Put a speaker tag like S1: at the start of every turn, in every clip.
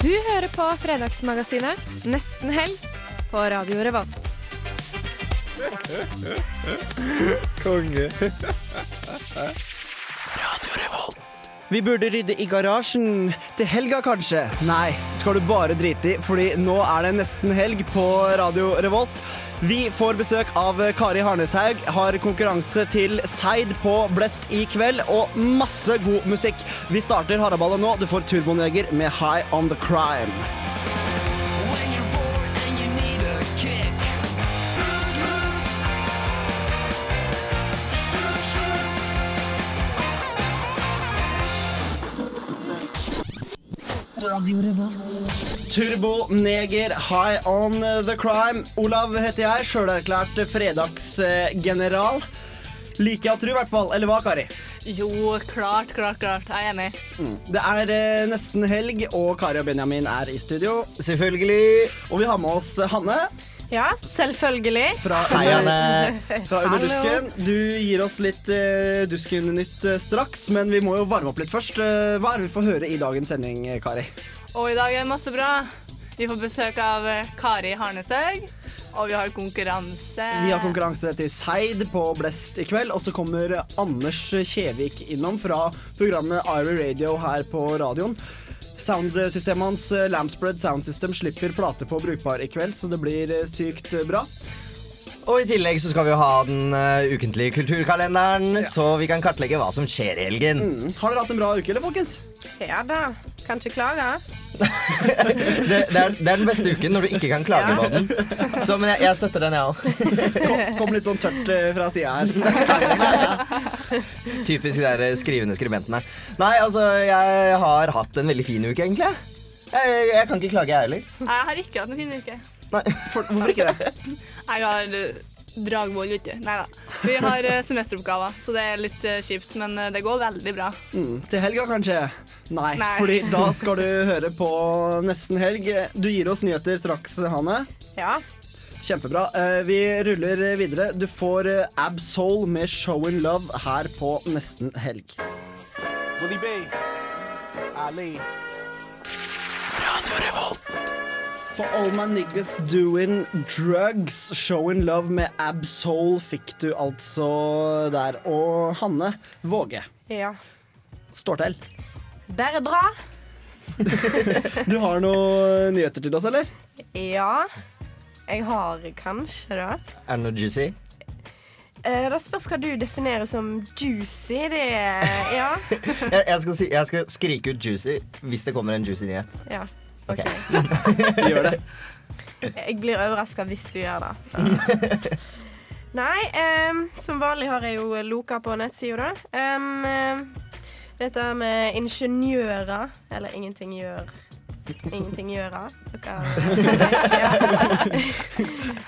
S1: Du hører på Fredagsmagasinet Nesten helg på Radio Revolt.
S2: Konge. Radio Revolt. Vi burde rydde i garasjen til helga, kanskje? Nei, skal du bare drite i, fordi nå er det nesten helg på Radio Revolt. Vi får besøk av Kari Harneshaug, har konkurranse til Seid på Blest i kveld, og masse god musikk. Vi starter Haraballet nå. Du får Turboneger med High On The Crime. Turbo Neger, High on the crime. Olav heter jeg, sjølerklært fredagsgeneral. Liker jeg å tro, i hvert fall. Eller hva, Kari?
S3: Jo, klart, klart, klart. Jeg er enig.
S2: Det er eh, nesten helg, og Kari og Benjamin er i studio. Selvfølgelig. Og vi har med oss Hanne
S1: Ja, selvfølgelig.
S2: fra,
S4: Hei, Hanne
S2: fra Under dusken. Du gir oss litt uh, Dusken-nytt uh, straks, men vi må jo varme opp litt først. Uh, hva er det vi får høre i dagens sending, eh, Kari?
S3: Og i dag er det masse bra. Vi får besøk av eh, Kari Harneshaug, og vi har konkurranse.
S2: Vi har konkurranse til Seid på Blest i kveld, og så kommer Anders Kjevik innom fra programmet Ivy Radio her på radioen. Soundsystemet hans, eh, Lampspread Sound System, slipper plate på brukbar i kveld, så det blir eh, sykt bra.
S4: Og i tillegg så skal vi jo ha den uh, ukentlige kulturkalenderen, så vi kan kartlegge hva som skjer i helgen.
S2: Mm. Har dere hatt en bra uke, eller, folkens?
S1: Ja da. Kan ikke klage.
S4: Det, det, er, det er den beste uken når du ikke kan klage på den. Så, men jeg, jeg støtter den, jeg òg.
S2: Kom, kom litt sånn tørt eh, fra sida her.
S4: Typisk de skrivende skribentene. Nei, altså, jeg har hatt en veldig fin uke, egentlig. Jeg, jeg kan ikke klage, jeg heller.
S3: Jeg har ikke hatt en fin uke.
S4: Nei.
S2: For, hvorfor ikke det?
S3: Jeg har dragvoll, vet du. Nei da. Vi har eh, semesteroppgaver, så det er litt eh, kjipt, men eh, det går veldig bra.
S2: Mm, til helga, kanskje? Nei,
S3: Nei.
S2: fordi da skal du høre på Nesten helg. Du gir oss nyheter straks, Hanne.
S1: Ja.
S2: Kjempebra. Eh, vi ruller videre. Du får Ab Soul med Show in Love her på Nesten helg.
S5: Willy B. Ali.
S2: For all my niggas doing drugs, Show in Love med Absol fikk du altså der. Og Hanne Våge
S1: Ja.
S2: står til.
S1: Bare bra.
S2: Du har noen nyheter til oss, eller?
S1: Ja. Jeg har kanskje det.
S4: Er det noe juicy?
S1: Eh, det spørs hva du definerer som juicy. Det er Ja.
S4: Jeg, jeg, skal, si, jeg skal skrike ut juicy hvis det kommer en juicy nyhet.
S1: ja.
S4: Ok.
S2: Gjør det.
S1: Jeg blir overraska hvis du gjør det. Nei, um, som vanlig har jeg jo loka på nettsida, da. Em, dette med ingeniører, eller ingenting gjør Ingenting gjøre. Dere ja.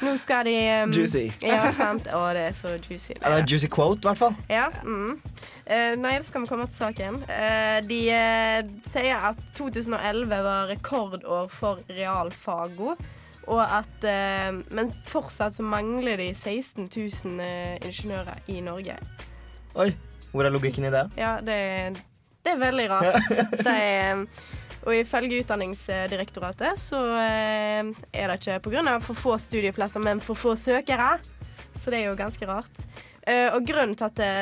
S1: Nå skal de um,
S2: Juicy.
S1: Ja, sant. Å, det er så juicy.
S4: Det er juicy quote, i hvert fall.
S1: Ja. Mm. Uh, nei, da skal vi komme til saken. Uh, de uh, sier at 2011 var rekordår for realfago. Og at Men fortsatt så mangler de 16 000 eh, ingeniører i Norge.
S4: Oi, hvor er logikken i det?
S1: Ja, det, det er veldig rart. Det er, og ifølge Utdanningsdirektoratet så eh, er det ikke pga. for få studieplasser, men for få søkere. Så det er jo ganske rart. Eh, og grunnen til at det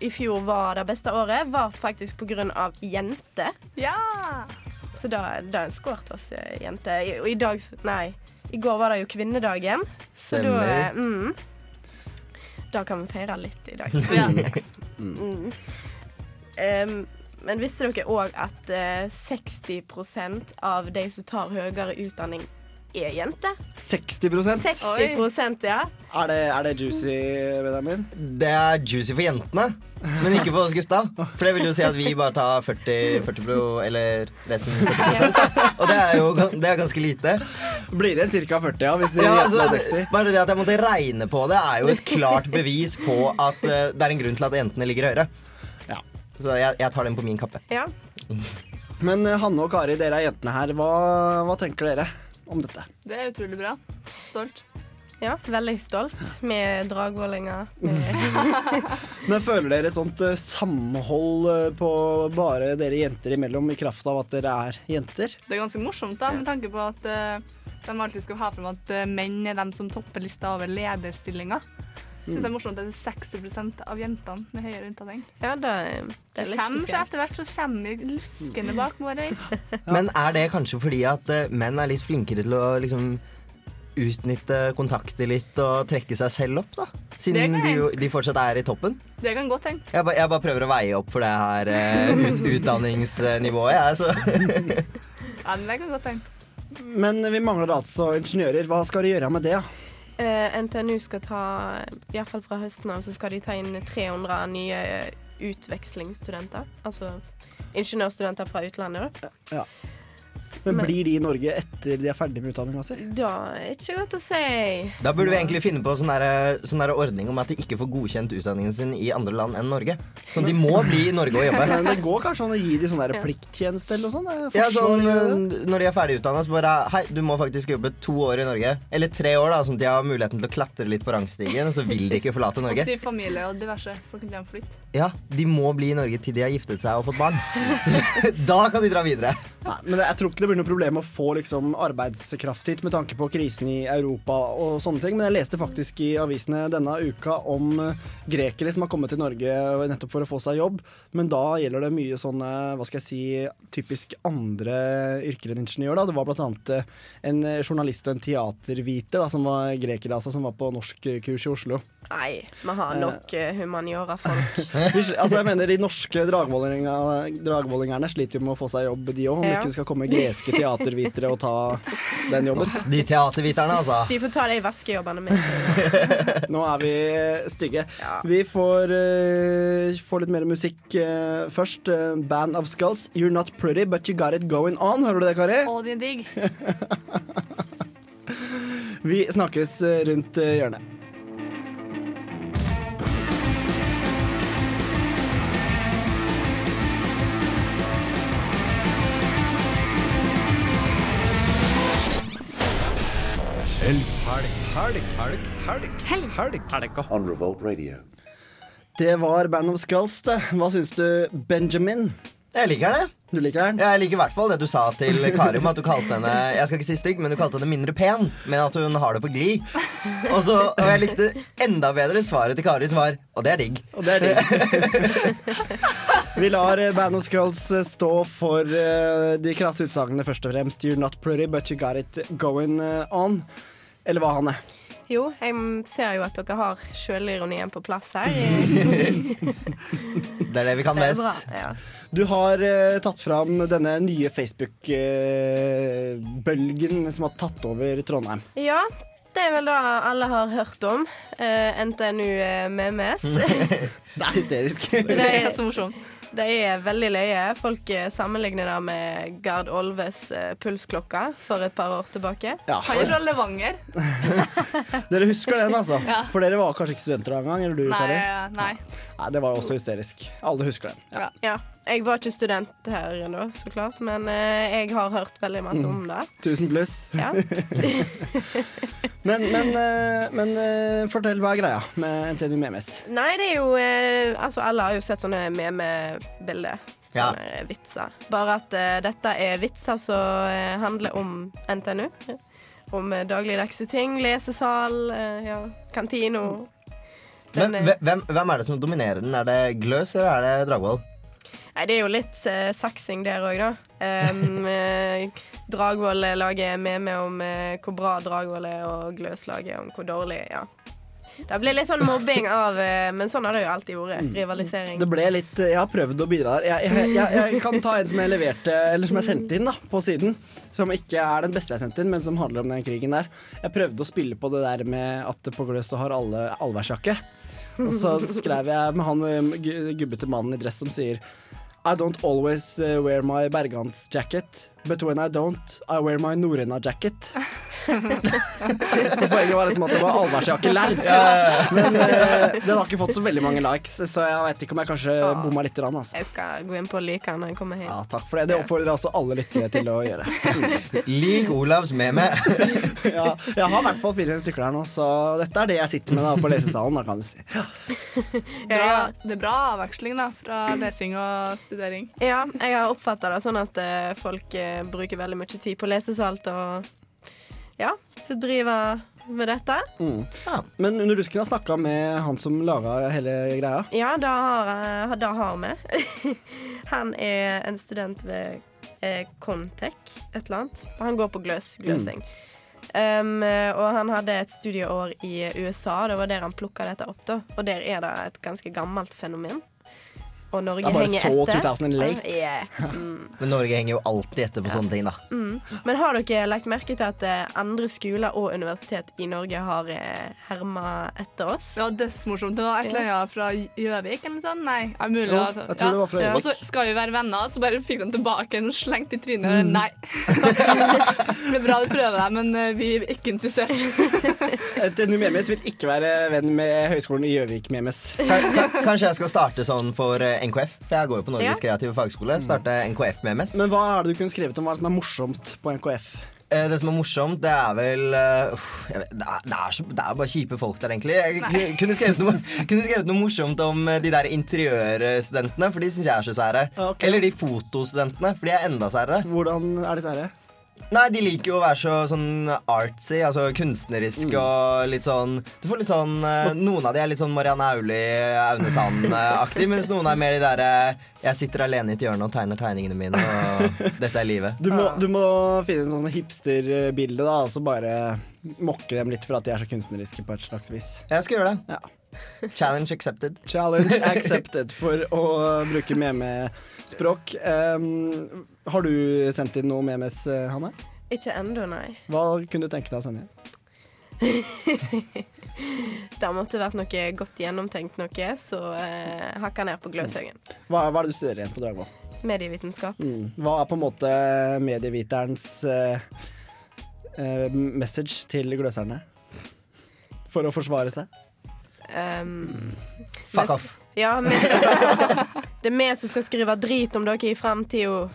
S1: i fjor var det beste året, var faktisk pga. jenter.
S3: Ja!
S1: Så da, da er en score til oss eh, jenter. Og i dag Nei, i går var det jo kvinnedagen. Så da eh, mm, Da kan vi feire litt i dag.
S3: ja.
S1: Mm. Em, men visste dere òg at eh, 60% av de som tar høyere utdanning er jente.
S2: 60%
S1: 60% ja.
S2: Er det, er det juicy, Benjamin?
S4: Det er juicy for jentene, men ikke for oss gutta. For det vil jo si at vi bare tar 40, 40 pro, eller resten 40 Og det er jo det er ganske lite.
S2: Blir det ca. 40, ja, hvis
S4: Ja,
S2: jentene er
S4: altså,
S2: 60?
S4: bare det at jeg måtte regne på det, er jo et klart bevis på at eh, det er en grunn til at jentene ligger høyere. Så jeg, jeg tar den på min kappe.
S1: ja.
S2: Men eh, Hanne og Kari, dere er jentene her. Hva, hva tenker dere om dette?
S3: Det er utrolig bra. Stolt.
S1: Ja, veldig stolt med dragvollinger. Med
S2: Men Føler dere et sånt eh, samhold eh, på bare dere jenter imellom i kraft av at dere er jenter?
S3: Det er ganske morsomt, da, med tanke på at de alltid skal ha frem at menn er dem som topper lista over lederstillinger. Synes det er morsomt at det er 60% av jentene med høyere utdanning.
S1: ja, det, det er litt spesielt.
S3: etter hvert så kommer vi luskende bak våre øyne.
S4: Men er det kanskje fordi at eh, menn er litt flinkere til å liksom utnytte kontakter litt og trekke seg selv opp, da? Siden de, jo- de fortsatt er i toppen?
S3: Det kan godt hende.
S4: Jeg, ba, jeg bare prøver å veie opp for det her uh, ut, utdanningsnivået, jeg. Så.
S3: Ja, det kan godt hende.
S2: Men vi mangler altså ingeniører. Hva skal de gjøre med det? Da?
S1: Eh, NTNU skal ta, i hvert fall fra høsten av, så skal de ta inn 300 nye utvekslingsstudenter. Altså ingeniørstudenter fra utlandet, da.
S2: Men
S1: Men-
S2: Blir de i Norge etter de er ferdig med utdanninga si?
S1: Da er ikke godt å si.
S4: Da burde vi egentlig finne på sånn der, sånn ordning om at de ikke får godkjent utdanningen sin i andre land enn Norge. Så de må bli i Norge og jobbe.
S2: Men det går kanskje an å gi de sånn plikttjeneste eller noe sånt? Er
S4: Ja, sånn, eh, når de er ferdig utdanna, så bare Hei, du må faktisk jobbe to år i Norge. Eller tre år, da, sånn at de har muligheten til å klatre litt på rangstigen. Så vil de ikke forlate Norge.
S3: Og
S4: Norge.
S3: skrive familie og diverse, så kan de flytte.
S4: Ja, De må bli i Norge til de har giftet seg og fått barn. da kan de dra videre.
S2: Nei, men jeg tror ikke det blir noe problem å få liksom, arbeidskraft hit med tanke på krisen i Europa og sånne ting. Men jeg leste faktisk i avisene denne uka om eh, grekere som har kommet til Norge nettopp for å få seg jobb. Men da gjelder det mye sånne, hva skal jeg si, typisk andre yrker enn ingeniør. Da. Det var eh, en journalist og en teaterviter da, som var greker, altså, som var på norskkurs i Oslo.
S1: Nei, vi har nok uh, humaniora-folk.
S2: Altså, jeg mener De norske dragvollingerne sliter jo med å få seg jobb, de òg. Om
S1: Ja.
S2: ikke det skal komme greske teatervitere og ta den jobben.
S4: De teaterviterne, altså.
S1: De får ta de vaskejobbene mine.
S2: Nå er vi stygge.
S1: Ja.
S2: Vi får, uh, får litt mer musikk uh, først. Uh, Band of Skulls, You're Not Pretty But You Got It Going On. Hører du det, Kari?
S3: All in dig. digg.
S2: Vi snakkes rundt hjørnet.
S6: Helg, helg, helg, helg, helg, helg.
S5: On Revolt Radio.
S2: Det var Band of Skulls, det. Hva syns du, Benjamin?
S4: Jeg liker det.
S2: Du liker den?
S4: Jeg liker i hvert fall det du sa til Kari om at du kalte henne Jeg skal ikke si stygg, men du kalte henne mindre pen. Men at hun har det på glid. Og, så, og jeg likte enda bedre svaret til Karis svar, og det er digg.
S2: Og det er digg. Vi lar eh, Band of Skulls eh, stå for eh, de krasse utsagnene først og fremst. You're not pretty, but you got it going on. Eller hva, Hanne?
S1: Jo, jeg ser jo at dere har sjølironien på plass her.
S4: Det er det vi kan
S1: Det best. bra. Ja.
S2: Du har uh, tatt fram denne nye Facebook-bølgen som har tatt over Trondheim.
S1: ja, det er vel det alle har hørt om. Uh, NTNU Memes.
S2: Det er hysterisk.
S3: Det er så morsomt.
S1: Det er veldig løye. Folk eh, sammenligner det med Gard Olves pulsklokke pulsklokka for et par år tilbake.
S2: Ja,
S3: Han er fra Levanger.
S2: dere husker den, altså?
S3: Ja.
S2: For dere var kanskje ikke studenter engang? Eller du,
S3: Nei,
S2: Kari?
S3: nei.
S2: Nei, det var også hysterisk. Alle husker den. Ja.
S3: Ja.
S1: Jeg var ikke student her ennå, så klart, men eh, jeg har hørt veldig masse om det.
S2: 1000 pluss.
S1: Ja.
S2: Men, men, eh, men eh, fortell, hva er greia med NTNU Memes?
S1: Nei, det er jo eh, Altså, alle har jo sett sånne meme-bilder.
S4: Ja.
S1: Sånne eh, vitser. Bare at eh, dette er vitser som eh, handler om NTNU. Om eh, dagligdagse ting. Lesesal, eh, ja, kantino.
S4: Men
S1: Den, eh,
S4: hvem, hvem er det som dominerer den? Er det Gløs, eller er det Dragvoll?
S1: Nei, det er jo litt uh, saksing der òg, da. Um, laget Dragvoll lager meme om eh, hvor bra Dragvoll er, og Gløs lager om hvor dårlig. Ja. Det ble litt sånn mobbing av eh, Men sånn har det jo alltid vært. Rivalisering.
S2: Det ble litt Jeg har prøvd å bidra der. Jeg, jeg, jeg, jeg kan ta en som jeg leverte Eller som jeg sendte inn da på siden. Som ikke er den beste jeg sendte inn, men som handler om den krigen der. Jeg prøvde å spille på det der med at på gløs så har alle allværsjakke. Og så skrev jeg med han eh, gu- gubbete mannen i dress som sier I don't always uh, wear my Bergans jacket, but when I don't, I wear my Norena jacket. så poenget var liksom at det var allværsjakke lell. Men uh, den har ikke fått så veldig mange likes, så jeg vet ikke om jeg kanskje
S1: Ah.
S2: bomma litt. Rann, altså.
S1: Jeg skal gå inn på Lika når jeg kommer hit.
S2: Ja, takk for det. Det oppfordrer altså alle lyttere til å gjøre.
S4: Lik Olavs meme.
S2: Ja, jeg har i hvert fall fire stykker her nå, så dette er det jeg sitter med da på lesesalen. Da, kan du si.
S3: Ja, det er bra avveksling da, fra lesing og studering.
S1: Ja, jeg har oppfatta det sånn at eh, folk eh, bruker veldig mye tid på å ja, til å drive med dette.
S2: Mm.
S4: Ja.
S2: Men under dusken har snakka med han som laga hele greia.
S1: Ja, det har, eh, det har vi. Han er en student ved eh, Contec, et eller annet. Han går på gløs, gløsing. Um, og han hadde et studieår i USA, det var der han plukka dette opp. da Og der er det et ganske gammelt fenomen. Og Norge
S2: Det er bare
S1: henger
S2: så
S1: etter.
S2: 2000 late.
S1: Ah, yeah. mm.
S4: Men Norge henger jo alltid etter på sånne ting, da.
S1: Men har dere lagt merke til at eh, andre skoler og universitet i Norge har eh, herma etter oss?
S3: Var dødsmorsomt. Det var et eller annet fra Gjøvik eller noe sånt. Nei, er mulig.
S2: Jo, jeg tror det var fra
S1: Ja.
S2: Gjøvik.
S3: Og så skal vi være venner, så bare fikk de tilbake en slengt i i
S2: Mm.
S3: Nei. det ble bra du prøver deg, men eh, vi er ikke interessert.
S2: NTNU Memes vil ikke være venn med Høgskolen i Gjøvik Memes.
S4: Ka- ka- Kanskje jeg skal starte sånn for NKF, for jeg går jo på Norges
S1: Ja.
S4: kreative fagskole. Starte NKF med MS.
S2: Men hva er det du kunne skrevet om hva som er morsomt på NKF?
S4: Eh, Det som er morsomt, det er vel vet, det, er, det, er så, det er bare kjipe folk der, egentlig. Jeg ku- kunne skrevet, noe, kunne skrevet noe morsomt om eh, de der interiørstudentene, for de syns jeg er så sære.
S2: Okay.
S4: Eller de fotostudentene, for de er enda særere.
S2: Hvordan er de herre?
S4: Nei, de liker jo å være så sånn artsy, altså kunstnerisk og litt sånn Du får litt sånn eh, Noen av de er litt sånn Marianne Aulie, Aune Sand-aktig, mens noen er mer de derre Jeg sitter alene i et hjørne og tegner tegningene mine, og dette er livet.
S2: Du må, du må finne en sånn hipsterbilde, da, og så bare mokke dem litt for at de er så kunstneriske på et slags vis.
S4: Jeg skal gjøre det.
S2: Ja.
S4: Challenge accepted.
S2: Challenge accepted for å bruke meme-språk. Um, har du sendt inn noe memes, Hanne?
S1: Ikke ennå, nei.
S2: Hva kunne du tenke deg å sende inn?
S1: Det måtte vært noe godt gjennomtenkt noe, så eh, hakka ned på Gløshaugen.
S2: Hva, hva er det du studerer igjen på Dragvoll?
S1: Medievitenskap.
S2: Mm. Hva er på en måte medieviterens eh, eh, message til gløserne? For å forsvare seg?
S1: Um,
S4: Fuck off.
S1: Ja, men, det er vi som skal skrive drit om dere i framtida.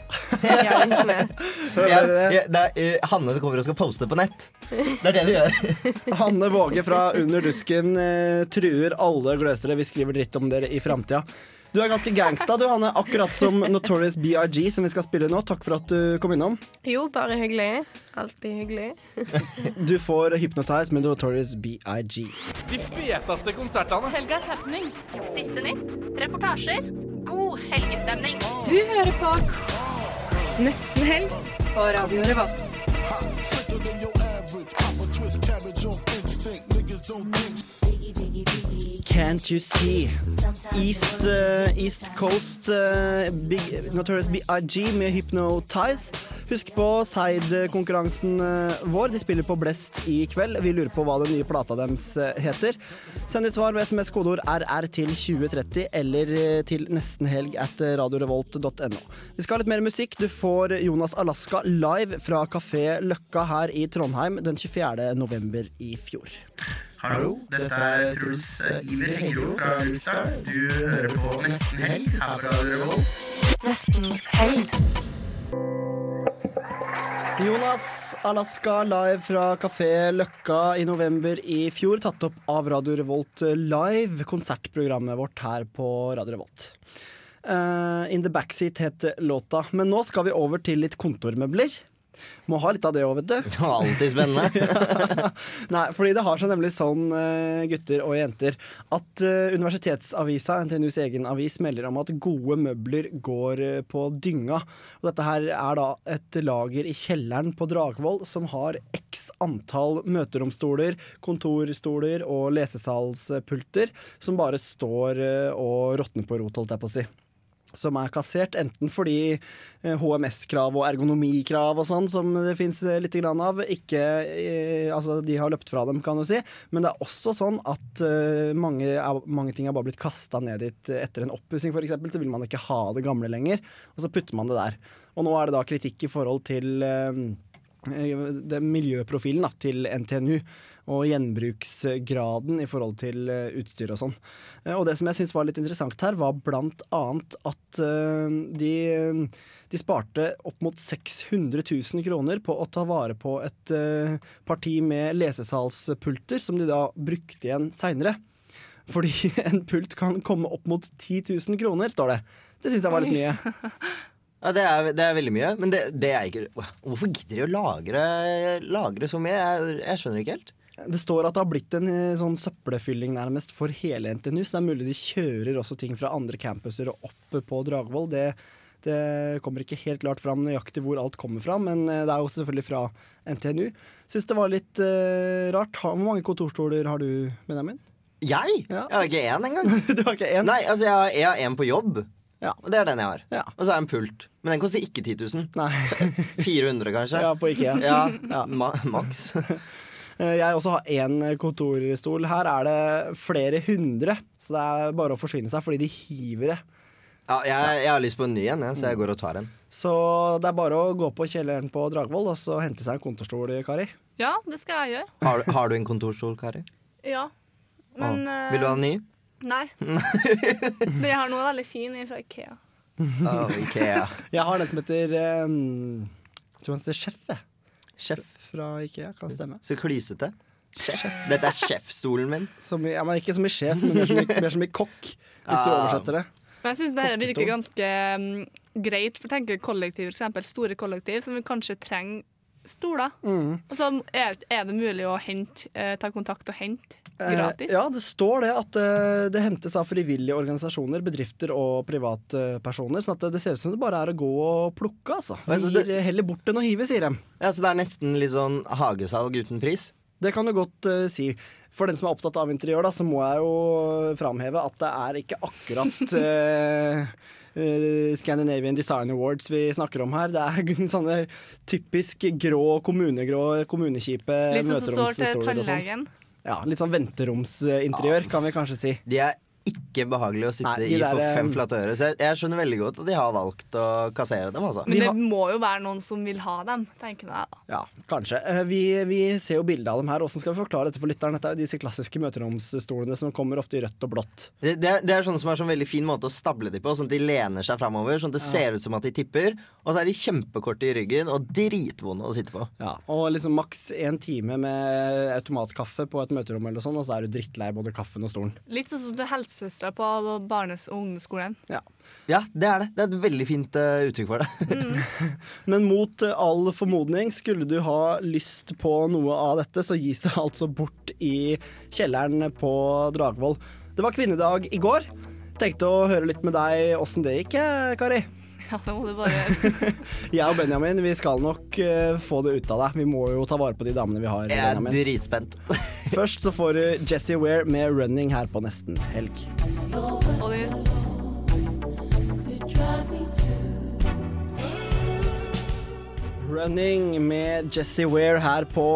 S1: Ja,
S2: det
S4: er eh, Hanne som kommer og skal poste på nett. Det er det du gjør.
S2: Hanne Våge fra Under dusken eh, truer alle gløsere vi skriver dritt om dere i framtida. Du er ganske gangsta, du, Hanne. Akkurat som Notorious BRG, som vi skal spille nå. Takk for at du kom innom.
S1: Jo, bare hyggelig. Alltid hyggelig.
S2: Du får Hypnotize med Notorious BIG.
S7: De feteste konsertene.
S8: Helgas happenings. Siste nytt. Reportasjer. God helgestemning. Du hører på Nesten helg på Radio Revolt.
S5: Average. Pop a twist cabbage off instinct. Niggas don't think.
S2: Can't you see? East, uh, East Coast uh, Big, Notorious BIG med Hypnotize. Husk på Seid-konkurransen eh, vår. De spiller på Blest i kveld. Vi lurer på hva den nye plata deres eh, heter. Send ditt svar med SMS kodeord RR til 2030 eller eh, til nestenhelg at radiorevolt.no. Vi skal ha litt mer musikk. Du får Jonas Alaska live fra Kafé Løkka her i Trondheim den 24. november i fjor.
S9: Hallo, dette er Truls eh, Iver Hengro fra Luxar. Du hører på Nesten Helg her Radio Revolt.
S8: Nesten helg.
S2: Jonas Alaska live fra Kafé Løkka i november i fjor. Tatt opp av Radio Revolt Live, konsertprogrammet vårt her på Radio Revolt. Uh, In the Backseat het låta. Men nå skal vi over til litt kontormøbler. Må ha litt av det òg, vet du.
S4: Alltid spennende.
S2: Nei, fordi det har seg nemlig sånn, eh, gutter og jenter, at eh, universitetsavisa, NTNUs egen avis, melder om at gode møbler går eh, på dynga. Og dette her er da et lager i kjelleren på Dragvoll som har x antall møteromstoler, kontorstoler og lesesalspulter som bare står og råtner på rot, holdt jeg på å si. Som er kassert enten fordi eh, HMS-krav og ergonomikrav og sånn, som det fins litt av, ikke eh, Altså, de har løpt fra dem, kan du si. Men det er også sånn at eh, mange, mange ting er bare blitt kasta ned dit etter en oppussing, f.eks. Så vil man ikke ha det gamle lenger, og så putter man det der. Og nå er det da kritikk i forhold til eh, miljøprofilen da, til NTNU og gjenbruksgraden i forhold til eh, utstyr og sånn. Eh, Og det som jeg syns var litt interessant her, var blant annet at eh, de, de sparte opp mot 600 000 kroner på å ta vare på et eh, parti med lesesalspulter, som de da brukte igjen seinere. Fordi en pult kan komme opp mot 10 000 kroner, står det. Det syns jeg var litt mye.
S4: Ja, det er, det er veldig mye, men det, det er ikke Hvorfor gidder de å lagre, lagre så mye? Jeg, jeg skjønner ikke helt.
S2: Det står at det har blitt en eh, sånn søppelfylling nærmest for hele NTNU, så det er mulig de kjører også ting fra andre campuser og opp på Dragvoll. Det, det kommer ikke helt klart fram nøyaktig hvor alt kommer fra, men eh, det er jo selvfølgelig fra NTNU. Syns det var litt uh, rart. Hvor mange kontorstoler har du, Benjamin?
S4: Jeg? Jeg har ikke én engang.
S2: du har ikke én?
S4: Nei, altså jeg har, en på jobb. Og det er den jeg har.
S2: Ja.
S4: Og så har jeg en pult. Men den koster ikke 10 000.
S2: Nei.
S4: 400 kanskje.
S2: Ja, på IKEA.
S4: Ja,
S2: Ja.
S4: Ma maks.
S2: Eh, Jeg også har én kontorstol. Her er det flere hundre, så det er bare å forsyne seg fordi de hiver det.
S4: Ja, jeg, jeg har lyst på en ny en, så jeg går og tar en.
S2: Så det er bare å gå på kjelleren på Dragvoll og så hente seg en kontorstol, Kari.
S3: Ja, det skal jeg gjøre.
S4: Har, du- har du en kontorstol, Kari?
S3: Ja. Men
S4: Vil du ha en ny?
S3: Nei. Men jeg har noe veldig fin fra Ikea.
S4: Å, Ikea.
S2: Jeg har den som heter um, Jeg tror den heter Sjef. jeg.
S4: Sjef.
S2: Fra Ikea, kan stemme.
S4: Så klysete. Sjef. Dette er sjefstolen min.
S2: Som i, ja, men ikke som i sjef, men mer som i, mer som i kokk, hvis du
S4: Ah.
S2: oversetter det.
S3: Men jeg syns det virker ganske um, greit. For tenk kollektiv, eksempel store kollektiv som vi kanskje trenger stoler.
S2: Mm.
S3: Og så er, er det mulig å hente, eh, ta kontakt og hente gratis.
S2: Eh, ja, det står det at eh, det hentes av frivillige organisasjoner, bedrifter og privatpersoner. sånn at det ser ut som det bare er å gå og plukke, altså.
S4: Altså,
S2: Gir
S4: det-
S2: heller bort enn å hive, sier de.
S4: Ja, Så det er nesten litt sånn hagesalg uten pris?
S2: Det kan du godt uh, si. For den som er opptatt av interiør, da, så må jeg jo framheve at det er ikke akkurat eh, eh, Scandinavian Design Awards vi snakker om her. Det er sånne typisk grå, kommunegrå, kommunekjipe
S3: Litt sånn som står til
S2: og sånn.
S3: tannlegen.
S2: Ja, litt sånn venteromsinteriør, kan vi kanskje si.
S4: De er ikke behagelig å sitte
S2: Nei,
S4: i for fem
S2: eh,
S4: flate øre. Så jeg, jeg skjønner veldig godt at de har valgt å kassere dem, altså.
S3: Men det må jo være noen som vil ha dem, tenker jeg da.
S2: Ja, kanskje. Eh, Vi, vi ser jo bilde av dem her. Hvordan skal vi forklare dette for lytteren? Dette er disse klassiske møteromsstolene som kommer ofte i rødt og blått.
S4: Det, det, er, det er sånn som er sånn veldig fin måte å stable de på, sånn at de lener seg framover. Sånn at det
S2: Ja.
S4: ser ut som at de tipper. Og så er de kjempekorte i ryggen og dritvonde å sitte på.
S2: Ja, og liksom maks én time med automatkaffe på et møterom, eller sånn, og så er du drittlei både kaffen og stolen.
S3: Litt sånn som til helsesøstera på barnes- og ungdomsskolen.
S2: Ja.
S4: Ja, det er det. Det er et veldig fint uh, uttrykk for det.
S2: Men mot eh, all formodning, skulle du ha lyst på noe av dette, så gis det altså bort i kjelleren på Dragvoll. Det var kvinnedag i går. Tenkte å høre litt med deg åssen det gikk, Kari.
S3: Ja, det må du bare gjøre.
S2: Jeg og Benjamin vi skal nok uh, få det ut av deg. Vi må jo ta vare på de damene vi har.
S4: Jeg er
S2: Benjamin.
S4: dritspent.
S2: Først så får du Jesse Ware med 'Running' her på nesten helg. Running med Jesse Ware her på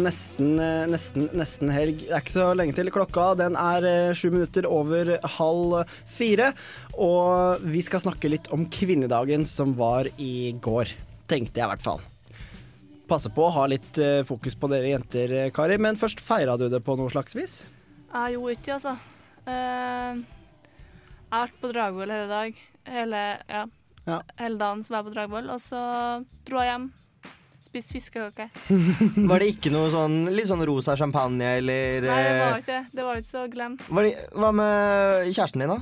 S2: nesten, nesten, nesten helg. Det er ikke så lenge til. Klokka den er eh, sju minutter over halv fire. Og vi skal snakke litt om kvinnedagen som var i går. Tenkte jeg i hvert fall. Passe på å ha litt eh, fokus på dere jenter, eh, Kari. Men først feira du det på noe slags vis?
S3: jeg gjorde ikke det, altså. Eh, jeg har vært på Dragvoll hele dag. Hele, ja.
S2: Ja.
S3: hele dagen så var jeg på Dragvoll, og så dro jeg hjem. Spiste fiskekake.
S4: Var det ikke noe sånn litt sånn rosa champagne eller
S3: Nei, det var ikke det. Det var ikke så glem.
S4: var det, Hva med kjæresten din, da?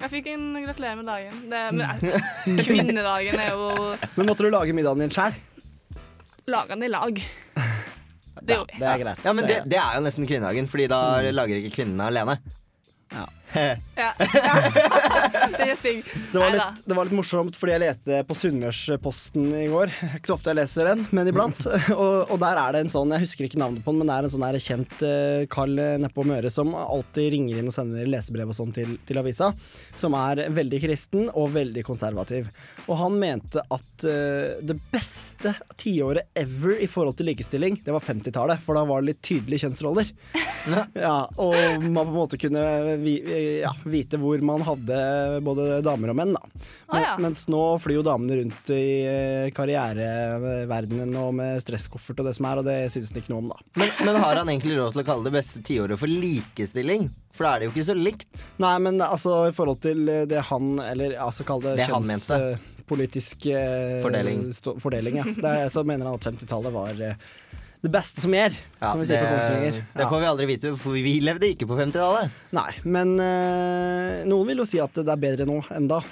S3: Jeg fikk en gratulerer med dagen. Det, men kvinnedagen er jo
S2: Men måtte du lage middagen din sjøl?
S3: lagene i lag. Det gjorde.
S2: Det er greit.
S4: Ja, men
S2: Det
S4: det,
S2: er
S4: det er jo nesten kvinnedagen, Fordi da lager ikke kvinnene alene.
S3: Ja. Er stygg.
S2: Det var, litt, det var litt morsomt, fordi jeg leste på Sunnmørsposten i går. Ikke så ofte jeg leser den, men iblant. Og, og der er det en sånn, jeg husker ikke navnet på den, men det er en sånn her kjent uh, kall nede på Møre som alltid ringer inn og sender lesebrev og sånn til, til avisa. Som er veldig kristen og veldig konservativ. Og han mente at uh, det beste tiåret ever i forhold til likestilling, det var 50-tallet. For da var det litt tydelige kjønnsroller. ja, og man på en måte kunne vi, ja, vite hvor man hadde både damer og menn. Da. Men,
S3: ja.
S2: Mens nå flyr jo damene rundt i eh, karriereverdenen og med stresskoffert og det som er, og det synes han ikke noe om, da.
S4: Men, men har han egentlig råd til å kalle det beste tiåret for likestilling? For da er det jo ikke så likt.
S2: Nei, men altså i forhold til det han, eller altså kall det,
S4: Det
S2: kjønnspolitisk eh,
S4: Fordeling.
S2: stå- fordeling ja. Der, så mener han at 50-tallet var eh, det beste som gjør,
S4: Ja,
S2: som vi sier på Kongsvinger.
S4: det får vi aldri vite, for vi levde ikke på 50-tallet.
S2: Nei, men øh, noen vil jo si at det er bedre nå enn da.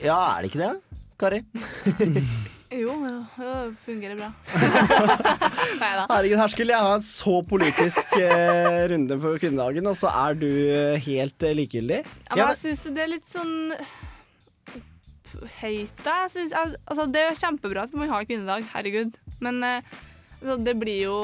S4: Ja, er det ikke det, Kari?
S3: Jo, ja, ja, det fungerer bra. Nei da.
S2: Herregud, her skulle jeg ha en så politisk øh, runde på kvinnedagen, og så er du eh, helt øh, likegyldig.
S3: Ja, men jeg syns det er litt sånn Heit da. Jeg synes, altså, det er kjempebra at man har kvinnedag, herregud. Men eh, det blir jo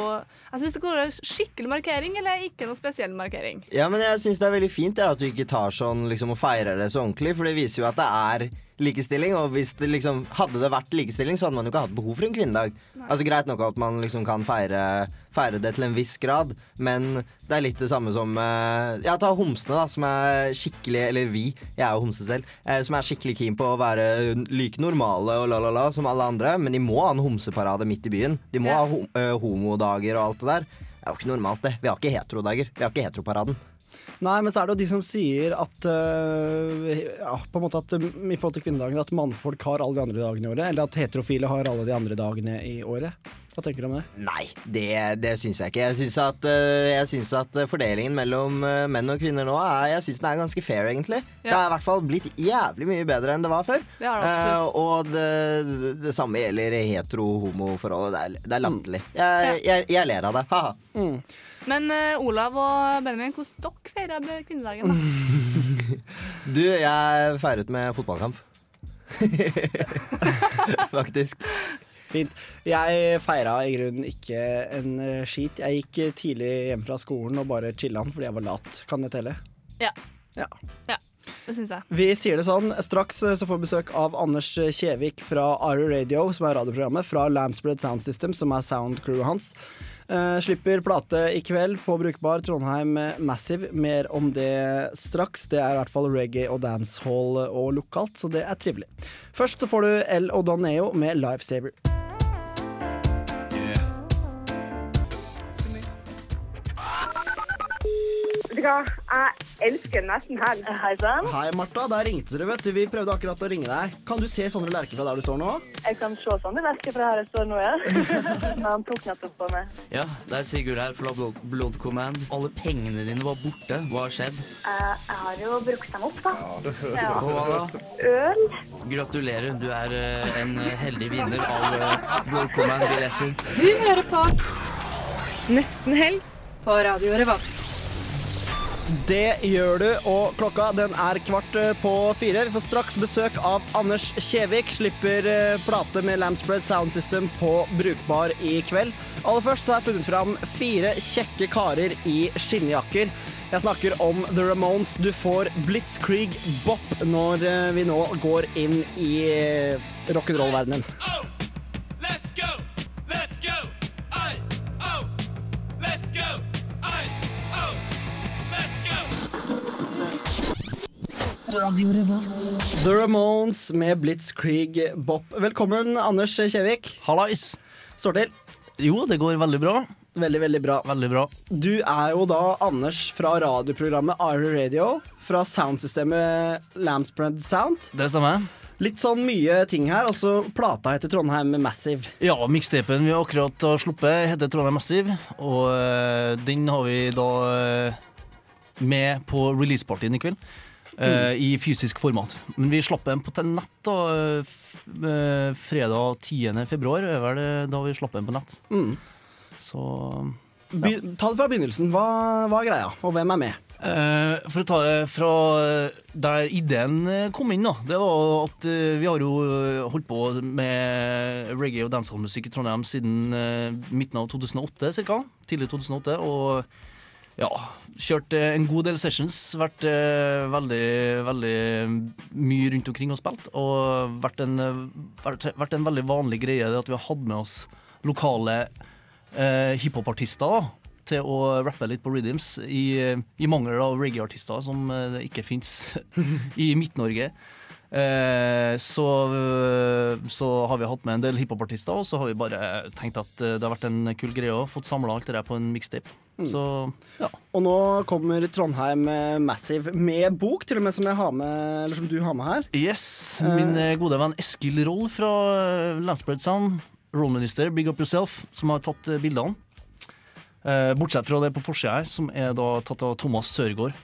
S3: Jeg syns det går skikkelig markering, eller ikke noe spesiell markering.
S4: Ja, men jeg syns det er veldig fint ja, at du ikke tar sånn liksom, og feirer det så ordentlig, for det viser jo at det er likestilling. Og hvis det liksom Hadde det vært likestilling, så hadde man jo ikke hatt behov for en kvinnedag. Altså Greit nok at man liksom kan feire, feire det til en viss grad, men det er litt det samme som eh, Ja, ta homsene, da, som er skikkelig Eller vi, jeg er jo homse selv, eh, som er skikkelig keen på å være like normale og la-la-la som alle andre, men de må ha en homseparade midt i byen. De må
S3: Ja.
S4: ha eh, homodager og alt det der. Det er jo ikke normalt, det. Vi har ikke heterodager. Vi har ikke heteroparaden.
S2: Nei, men så er det jo de som sier at uh, ja, på en måte at um, i forhold til kvinnedagen at mannfolk har alle de andre dagene i året, eller at heterofile har alle de andre dagene i året. Hva tenker du om det?
S4: Nei, det, det syns jeg ikke. Jeg syns at, uh, at eh, fordelingen mellom uh, menn og kvinner nå er, jeg synes den er ganske fair, egentlig. Det
S3: har
S4: er i hvert fall blitt jævlig mye bedre enn det var før.
S3: Det er det absolutt.
S4: Og det, det, samme gjelder hetero-homo-forholdet. Det er, det er latterlig. Jeg, jeg, jeg ler av det. Haha.
S3: Men uh, Olav og Benjamin, hvordan dere feirer kvinnedagen? da?
S4: Du, jeg feiret med fotballkamp. Faktisk.
S2: Fint. Jeg feira i grunnen ikke en øh, skit. Jeg gikk tidlig hjem fra skolen og bare chilla'n fordi jeg var lat. Kan det telle?
S3: Ja.
S2: Ja.
S3: ja. Det syns jeg.
S2: Vi sier det sånn. Straks eh, så får vi besøk av Anders Kjevik fra Ari Radio, som er radioprogrammet, fra Lamsbred Sound System, som er soundcrewet hans. Uh, slipper plate i kveld på Brukbar Trondheim Massive. Mer om det straks. Det er i hvert fall reggae og dancehall og lokalt, så det er trivelig. Først så får du L og Doneo med Lifesaver.
S10: Vet jeg elsker nesten helg. Hei sann.
S2: Hei, Martha. Der ringte dere, vet du. Vi prøvde akkurat å ringe deg. Kan du se Sondre Lerche fra der du står nå?
S10: Jeg kan se Sondre Lerche fra her jeg står nå, ja. Han tok nettopp på meg.
S11: Ja, det er Sigurd her fra Blood, Blood Command. Alle pengene dine var borte. Hva har skjedd?
S10: Eh, jeg har jo brukt dem opp, da. Ja.
S11: Og hva da?
S10: Øl.
S11: Gratulerer, du er eh, en eh, heldig vinner av uh, Blood Command-billetter.
S8: Du hører på Nesten helg på Radio Revolt.
S2: Det gjør du, og klokka den er kvart eh, på fire. Vi får straks besøk av Anders Kjevik. Slipper eh, plate med Lampspread Sound System på Brukbar i kveld. Aller først så har jeg funnet fram fire kjekke karer i skinnjakker. Jeg snakker om The Ramones. Du får Blitzkrieg Bop når eh, vi nå går inn i rock'n'roll-verdenen.
S12: Let's go!
S8: Radio Revolt.
S2: The Ramones med Blitzkrieg Bop. Velkommen, Anders Kjevik.
S13: Hallais.
S2: Står til?
S13: Jo, det går veldig bra.
S2: Veldig, veldig bra.
S13: Veldig bra.
S2: Du er jo da Anders fra radioprogrammet Ari Radio, fra soundsystemet Lampspread Sound.
S13: Det stemmer.
S2: Litt sånn mye ting her, Altså, plata heter Trondheim Massive.
S13: Ja, mikstapen vi akkurat har sluppet, heter Trondheim Massive. Og øh, den har vi da øh, med på releasepartyen i kveld. Eh, I fysisk format. Men vi slapp den på til nett da, uh, fredag 10. februar. er vel det da vi slapp den på nett.
S2: Mm.
S13: Så
S2: By, ta det fra begynnelsen. Hva, hva er greia, og hvem er med?
S13: Uh, for å ta det fra der ideen kom inn, da. Det var at uh, vi har jo holdt på med reggae- og dancehall-musikk i Trondheim siden uh, midten av 2008 ca. Tidlig 2008. Og ja, kjørt eh, en god del sessions. Vært eh, veldig, veldig mye rundt omkring og spilt. Og vært en, eh, vært, vært en veldig vanlig greie det at vi har hatt med oss lokale eh, hiphopartister til å rappe litt på rhythms, i, i mangel av reggae-artister som eh, ikke fins i Midt-Norge. Eh, så, eh, så har vi hatt med en del hiphopartister, og så har vi bare tenkt at eh, det har vært en kul greie å få samla alt det der på en mixtape.
S2: Mm.
S13: Så ja.
S2: Og nå kommer Trondheim Massive med bok, til og med som, jeg har med, eller som du har med her.
S13: Yes. Min gode venn Eskil Roll fra Landsbred Sound, rollminister, Big Up Yourself, som har tatt bildene. Bortsett fra det på forsida her, som er da tatt av Thomas Sørgaard.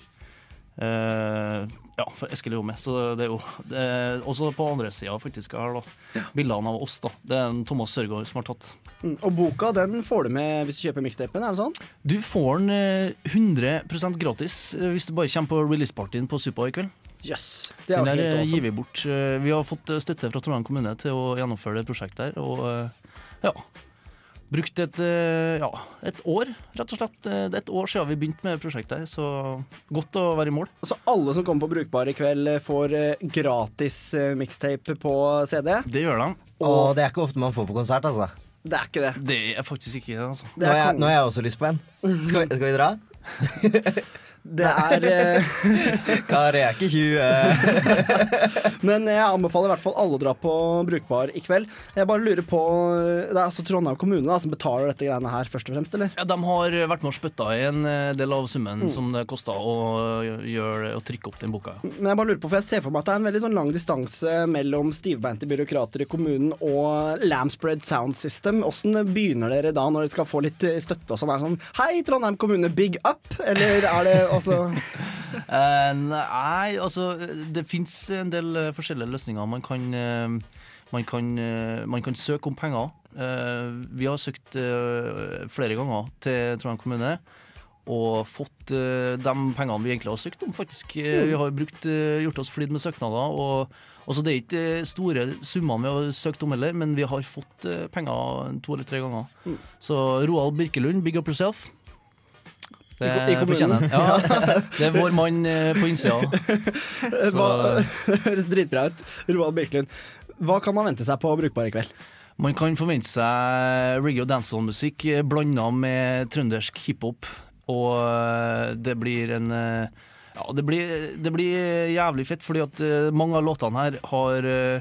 S13: Eh, ja, for Eskil er jo med, så det er jo det er også på andre sida faktisk her, da. Bildene av oss, da. Det er en Thomas Sørgaard som har tatt.
S2: Mm. Og boka den får du med hvis du kjøper mixtapen, er det sånn?
S13: Du får den eh, 100 gratis eh, hvis du bare kommer på releasepartyen på Supa i kveld.
S2: Yes, Det er
S13: Den der
S2: helt
S13: eh,
S2: awesome.
S13: gir vi bort. Eh, Vi har fått eh, støtte fra Trondheim kommune til å gjennomføre det prosjektet her. Og eh, ja, brukt et, eh, ja, et år, rett og slett. Eh, Det er et år siden vi begynte med prosjektet her, så godt å være i mål.
S2: Så alle som kommer på Brukbar i kveld, eh, får gratis mixtape på CD?
S13: Det gjør de.
S4: Og det er ikke ofte man får på konsert, altså.
S2: Det er ikke det.
S13: Det er faktisk ikke det, altså.
S4: Nå har jeg, nå har jeg også lyst på en. Skal vi, skal vi dra?
S2: Det er eh,
S4: Kareke 20.
S2: Men jeg anbefaler i hvert fall alle å dra på Brukbar i kveld. Jeg bare lurer på Det er altså Trondheim kommune da, som betaler dette greiene her, først og fremst, eller?
S13: Ja, De har vært med og spytta i en eh, del av summen
S2: Mm.
S13: som det kosta å, gjøre, å trykke opp den boka.
S2: Men jeg bare lurer på, for jeg ser for meg at det er en veldig sånn lang distanse mellom stivbeinte byråkrater i kommunen og Lamspread Sound System. Åssen begynner dere da, når dere skal få litt eh, støtte og sånn? Er det sånn Hei, Trondheim kommune, big up! Eller er det altså
S13: Eh, nei, altså Det fins en del eh, forskjellige løsninger. Man kan, eh, man kan, man kan søke om penger. Vi har søkt flere ganger til Trondheim kommune. Og fått uh, de pengene vi egentlig har søkt om, faktisk. Mm. vi har brukt, uh, gjort oss flid med søknader. Og, altså det er ikke store summene vi har søkt om heller, men vi har fått uh, penger to eller tre ganger.
S2: Mm.
S13: Så Roald Birkelund, big up yourself. Det
S2: I i kommunen.
S13: fortjener han. Ja, det er vår mann eh, på innsida.
S2: Det høres dritbra ut. Roald Birkelund. Hva kan man vente seg på Brukbar i kveld?
S13: Man kan forvente seg reggae og dancehall-musikk blanda med trøndersk hiphop. Og eh, det blir en eh, Ja, det blir, det blir jævlig fett, fordi at eh, mange av låtene her har eh,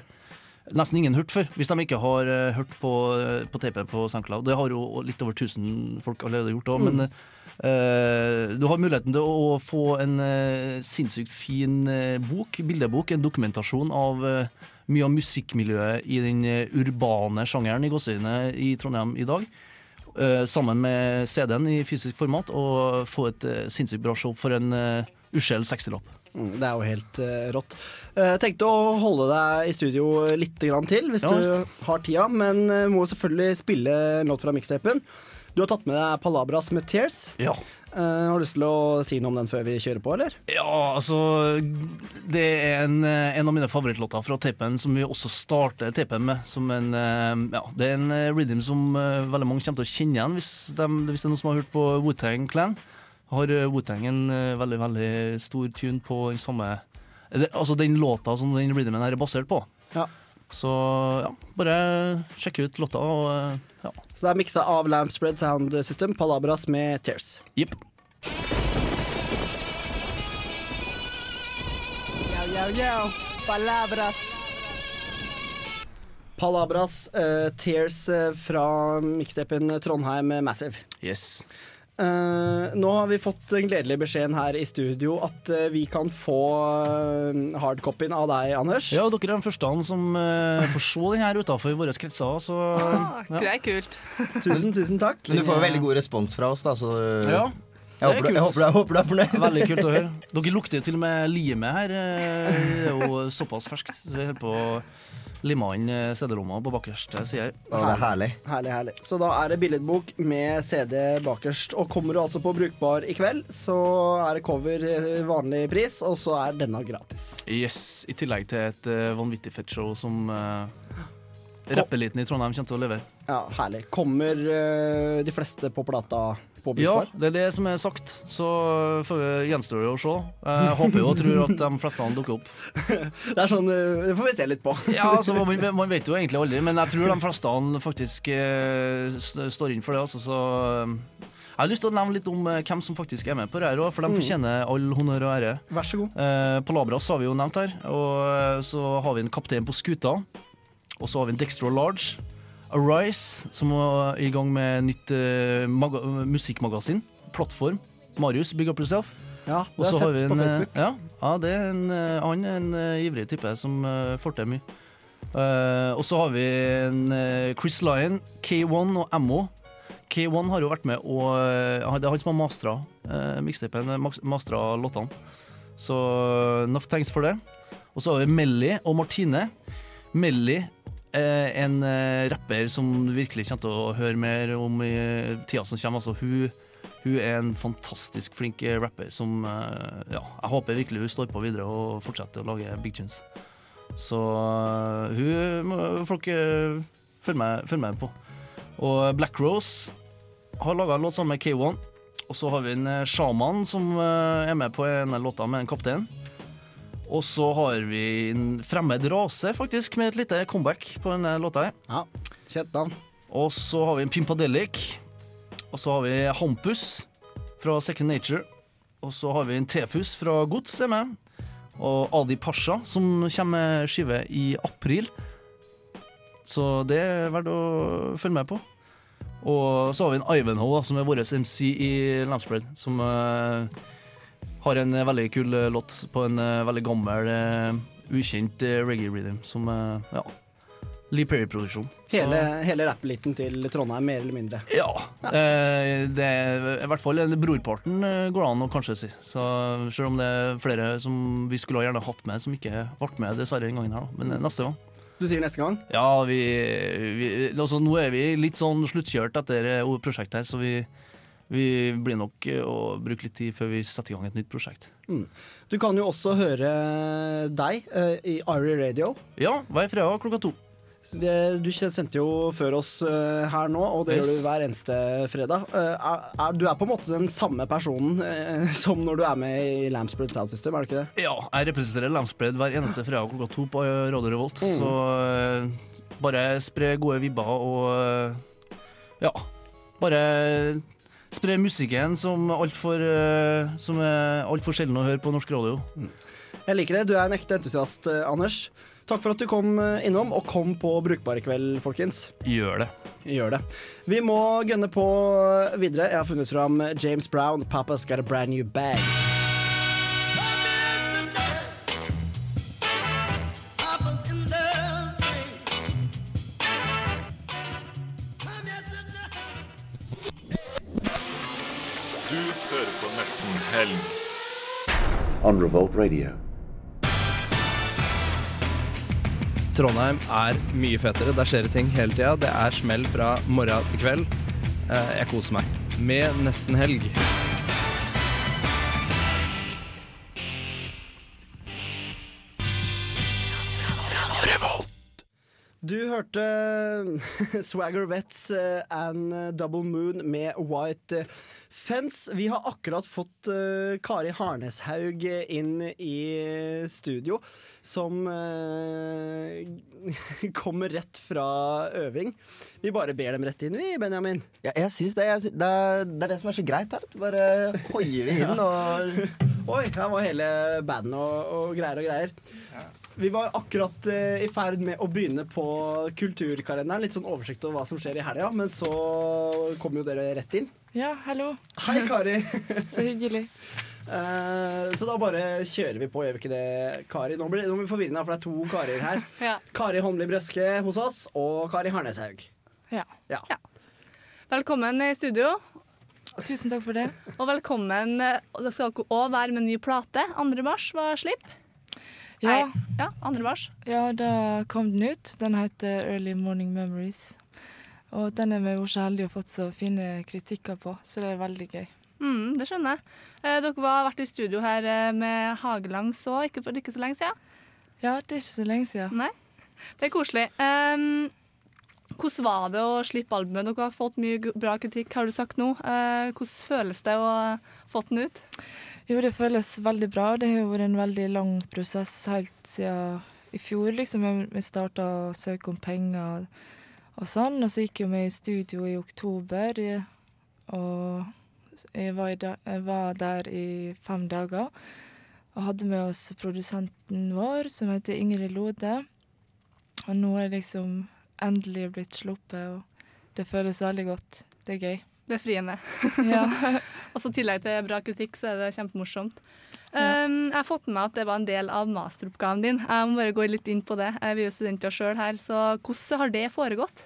S13: nesten ingen hørt før. Hvis de ikke har uh, hørt på, eh, på tapen på SoundCloud. Det har jo litt over 1000 folk allerede gjort òg,
S2: Mm.
S13: men uh, du har muligheten til å få en uh, sinnssykt fin bok, bildebok, en dokumentasjon av mye av musikkmiljøet i den urbane sjangeren i Gåsøyene i Trondheim i dag. sammen med CD-en i fysisk format, og få et sinnssykt bra show for en uh, uskjell 60-lapp.
S2: Mm, Det er jo helt uh, rått. Jeg Jeg tenkte å holde deg i studio litt grann til, hvis
S13: Ja,
S2: du har tida, men uh, må selvfølgelig spille en låt fra mikstapen. Du har tatt med deg Palabras med Tears.
S13: Ja.
S2: Eh, har du lyst til å si noe om den før vi kjører på, eller?
S13: Ja, altså Det er en, eh, en av mine favorittlåter fra tapen som vi også starter tapen med. Som en, eh, ja, det er en eh, rhythm som eh, veldig mange kommer til å kjenne igjen hvis, de, hvis det er noen som har hørt på Wu-Tang Clan. Har Wutang en eh, veldig veldig stor tune på den samme Altså den låta som den rhythmen her er basert på.
S2: Ja.
S13: Så ja, bare sjekke ut låta og eh, ja.
S2: Så det er miksa av Lampspread Sound System, Palabras med Tears.
S13: Jepp.
S2: Yo, yo, Palabras. Palabras, uh, Tears uh, fra mixtapen Trondheim Massive.
S13: Yes.
S2: Eh, nå har vi fått den gledelige beskjeden her i studio at uh, vi kan få uh, hardcopyen av deg, Anders.
S13: Ja, dere er den første som uh, får se den her utafor våre kretser, så
S3: Ah, Det er kult.
S2: Tusen, tusen takk.
S4: Men du får veldig god respons fra oss, da, så
S13: Ja,
S4: jeg, håper, du- jeg, håper, jeg håper du er fornøyd.
S13: Veldig kult å høre. Dere lukter jo til og med limet her. Det er jo såpass ferskt. Så vi holder på å limma inn eh, CD-lomma på bakerste side.
S2: herlig. Herlig, herlig. Så da er det billedbok med CD bakerst. Og kommer du altså på Brukbar i kveld, så er det cover eh, vanlig pris, og så er denne gratis.
S13: Yes, I tillegg til et uh, vanvittig fett show som uh, rappeliten i Trondheim kommer til å levere.
S2: Ja, herlig. Kommer uh, de fleste på plata på
S13: Ja,
S2: Brukbar?
S13: det er det som er sagt. Så får gjenstår det å se. Jeg håper jo og tror at de fleste dukker opp.
S2: Det er sånn, eh, det får vi se litt på.
S13: Ja, altså, man, man vet jo egentlig aldri, men jeg tror de fleste faktisk eh, står inn for det. Altså, så eh, jeg har lyst til å nevne litt om eh, hvem som faktisk er med på det her òg, for de
S2: Mm.
S13: fortjener all honnør og ære.
S2: Vær så god.
S13: Eh, på Labras har vi jo nevnt her, og eh, så har vi en kaptein på skuta. Og så har vi en Dextro Large. Arise, som er i gang med nytt uh, maga musikkmagasin. Plattform. Marius, big up yourself.
S2: Ja, det har jeg
S13: har vi
S2: sett på
S13: en, eh,
S2: Facebook.
S13: Ja, ja det er en, eh, han er en ivrig type som uh, får til mye. Uh, og så har vi en Chris Lyon, K1 og Ammo. K1 har jo vært med og Det er han som har mastra uh, mixtapen, mastra låtene. Så enough thanks for det. Og så har vi Melly og Martine. Melly en eh, rapper som du virkelig kommer til å høre mer om i tida som kommer. Altså, hun, hun er en fantastisk flink eh, rapper som eh, Ja, jeg håper virkelig hun står på videre og fortsetter å lage big tunes. Så eh, hun må folk eh, følge med, følge med på. Og Black Rose har laga en låt sammen med K1. Og så har vi en eh, sjaman som eh, er med på en låta med en kaptein. Og så har vi en fremmed rase, faktisk, med et lite comeback på denne låta. her.
S2: Ja, kjent navn.
S13: Og så har vi en Pimpadelic. Og så har vi Hampus fra Second Nature. Og så har vi en Tefus fra Gods er med. Og Adi Pasha, som kommer med skive i april. Så det er verdt å følge med på. Og så har vi en Ivanhoe, som er vår MC i Lampspread, som eh, har en eh, veldig kul eh, låt på en eh, veldig gammel, ukjent reggae-rhythm, som ja, Lee Perry-produksjon. Så-
S2: Hele, hele rappeliten til Trondheim, mer eller mindre.
S13: ja. Eh, det er i hvert fall brorparten går an å kanskje si. Så Selv om det er flere som vi skulle gjerne hatt med, som ikke ble med dessverre den gangen her. Da. Men neste gang.
S2: Du sier neste gang?
S13: Ja, vi, vi altså, Nå er vi litt sånn sluttkjørt etter prosjektet her, så vi, vi blir nok eh, å bruke litt tid før vi setter i gang et nytt prosjekt.
S2: Mm. Du kan jo også høre deg uh, i Ari Radio.
S13: Ja, hver fredag klokka to.
S2: Det- Du sendte jo før oss uh, her nå, og det
S13: Yes.
S2: gjør du hver eneste fredag. Uh, er, er, du er på en måte den samme personen som når du er med i Lampspread Sound System, er du ikke det?
S13: Ja, jeg representerer Lampspread hver eneste fredag klokka to på Radio Revolt.
S2: Mm.
S13: Så bare spre gode vibber og ja, bare spre musikken som altfor uh, som er altfor sjelden å høre på norsk radio.
S2: Jeg liker det. Du er en ekte entusiast, eh, Anders. Takk for at du kom eh, innom, og kom på Brukbar i kveld, folkens.
S13: Gjør det.
S2: Gjør det. Vi må gønne på videre. Jeg har funnet fram James Brown, 'Papa's Got a Brand New Bag'.
S14: Helg.
S15: on Revolt Radio.
S6: Trondheim er mye fetere. Der skjer det ting hele tida. Det er smell fra morgen til kveld. Eh, Jeg koser meg. Med nesten helg.
S2: Du hørte Swagger Vets eh, and Double Moon med White Fence. Vi har akkurat fått uh, Kari Harneshaug inn i studio, som uh, kommer rett fra øving. Vi bare ber dem rett inn, vi, Benjamin.
S4: Ja, jeg syns det, det, er, det er det som er så greit her. Bare hoier vi inn og
S2: Oi, her var hele banden og, og greier og greier. Vi var akkurat eh, i ferd med å begynne på kulturkalenderen. Litt sånn oversikt over hva som skjer i helga, men så kom jo dere rett inn.
S16: Ja, hallo.
S2: Hei, Kari.
S16: Så hyggelig.
S2: Uh, så da bare kjører vi på, gjør vi ikke det, Kari? Nå blir, nå blir vi forvirrende, for det er to Karier her.
S3: Ja.
S2: Kari Holmli Brøske hos oss og Kari Harneshaug.
S16: Ja.
S2: Ja.
S3: Velkommen i studio.
S16: Tusen takk for det.
S3: Og velkommen. eh, Dere skal òg være med en ny plate. 2. mars var slipp.
S16: Ja.
S3: Nei, ja, 2. mars.
S16: Ja, da kom den ut. Den heter Early Morning Memories. Og den er vi jo så heldige ha fått så fine kritikker på, så det er veldig gøy.
S3: Mm, det skjønner jeg. Eh, dere har vært i studio her eh, med Hagelang så, ikke for ikke så lenge siden?
S16: Ja, det er ikke så lenge siden.
S3: Nei, det er koselig. Um, hvordan var det å slippe albumet? Dere har fått mye bra kritikk, har du sagt nå. Uh, hvordan føles det å ha fått den ut?
S16: Jo, det føles veldig bra. Det har vært en veldig lang prosess helt siden i fjor, liksom. Vi starta å søke om penger og sånn, og så gikk jo vi i studio i oktober. Og jeg var, da, jeg var der i fem dager. Og hadde med oss produsenten vår, som heter Ingrid Lode. Og nå er det liksom endelig blitt sluppet, og det føles veldig godt. Det er gøy.
S3: Det er friende.
S16: Ja.
S3: og så i tillegg til bra kritikk, så er det kjempemorsomt.
S16: Ja.
S3: Um, jeg har fått med meg at det var en del av masteroppgaven din. Jeg må bare gå litt inn på det. Vi er jo studenter sjøl her, så hvordan har det foregått?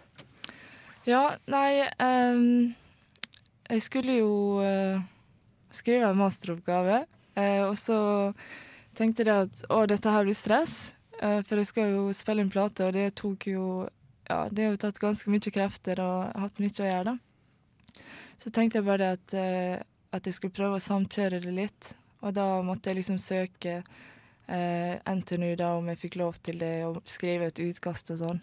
S16: Ja, nei um, Jeg skulle jo uh, skrive en masteroppgave, uh, og så tenkte jeg at å, dette her blir stress, uh, for jeg skal jo spille inn plate, og det tok jo Ja, det har jo tatt ganske mye krefter og hatt mye å gjøre, da. Så tenkte jeg bare at, at jeg skulle prøve å samkjøre det litt, og da måtte jeg liksom søke NTNU da om jeg fikk lov til det, og skrive et utkast og sånn.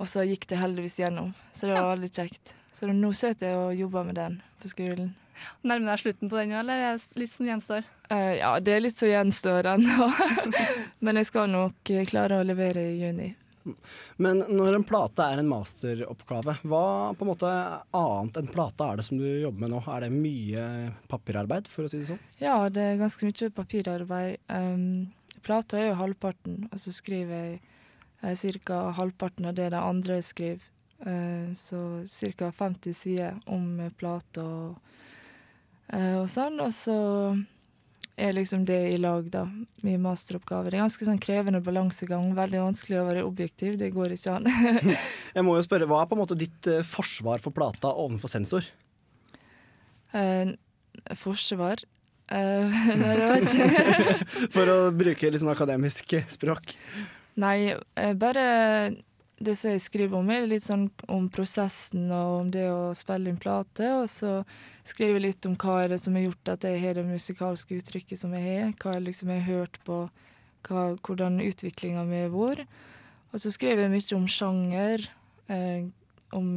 S16: Og så gikk det heldigvis gjennom, så det var veldig kjekt. Så nå sitter jeg og jobber med den på skolen.
S3: Nærmer deg slutten på den nå, eller er det litt som gjenstår?
S16: Uh, ja, det er litt som gjenstår ennå. Men jeg skal nok eh, klare å levere i juni.
S2: Men når en plate er en masteroppgave, hva på en måte annet enn plate er det som du jobber med nå? Er det mye papirarbeid, for å si det sånn?
S16: Ja, det er ganske mye papirarbeid. Um, plata er jo halvparten, og så skriver jeg ca. halvparten av det de andre skriver. Eh, så ca. 50 sider om eh, plata og, eh, og sånn. Og så er liksom det i lag, da. Min masteroppgave. Det er ganske sånn krevende balansegang. Veldig vanskelig å være objektiv. Det går ikke an.
S2: Jeg må jo spørre, Hva er på en måte ditt eh, forsvar for plata overfor sensor?
S16: Eh, forsvar Eh, Nei, det vet ikke.
S2: For å bruke litt sånn akademisk språk.
S16: Nei, eh, bare det som jeg skriver om, er litt sånn om prosessen og om det å spille inn plate. Og så skriver jeg litt om hva er det som har gjort at jeg har det musikalske uttrykket som jeg har. Hva jeg liksom har hørt på, hva, hvordan utviklinga mi har vært. Og så skriver jeg mye om sjanger, eh, om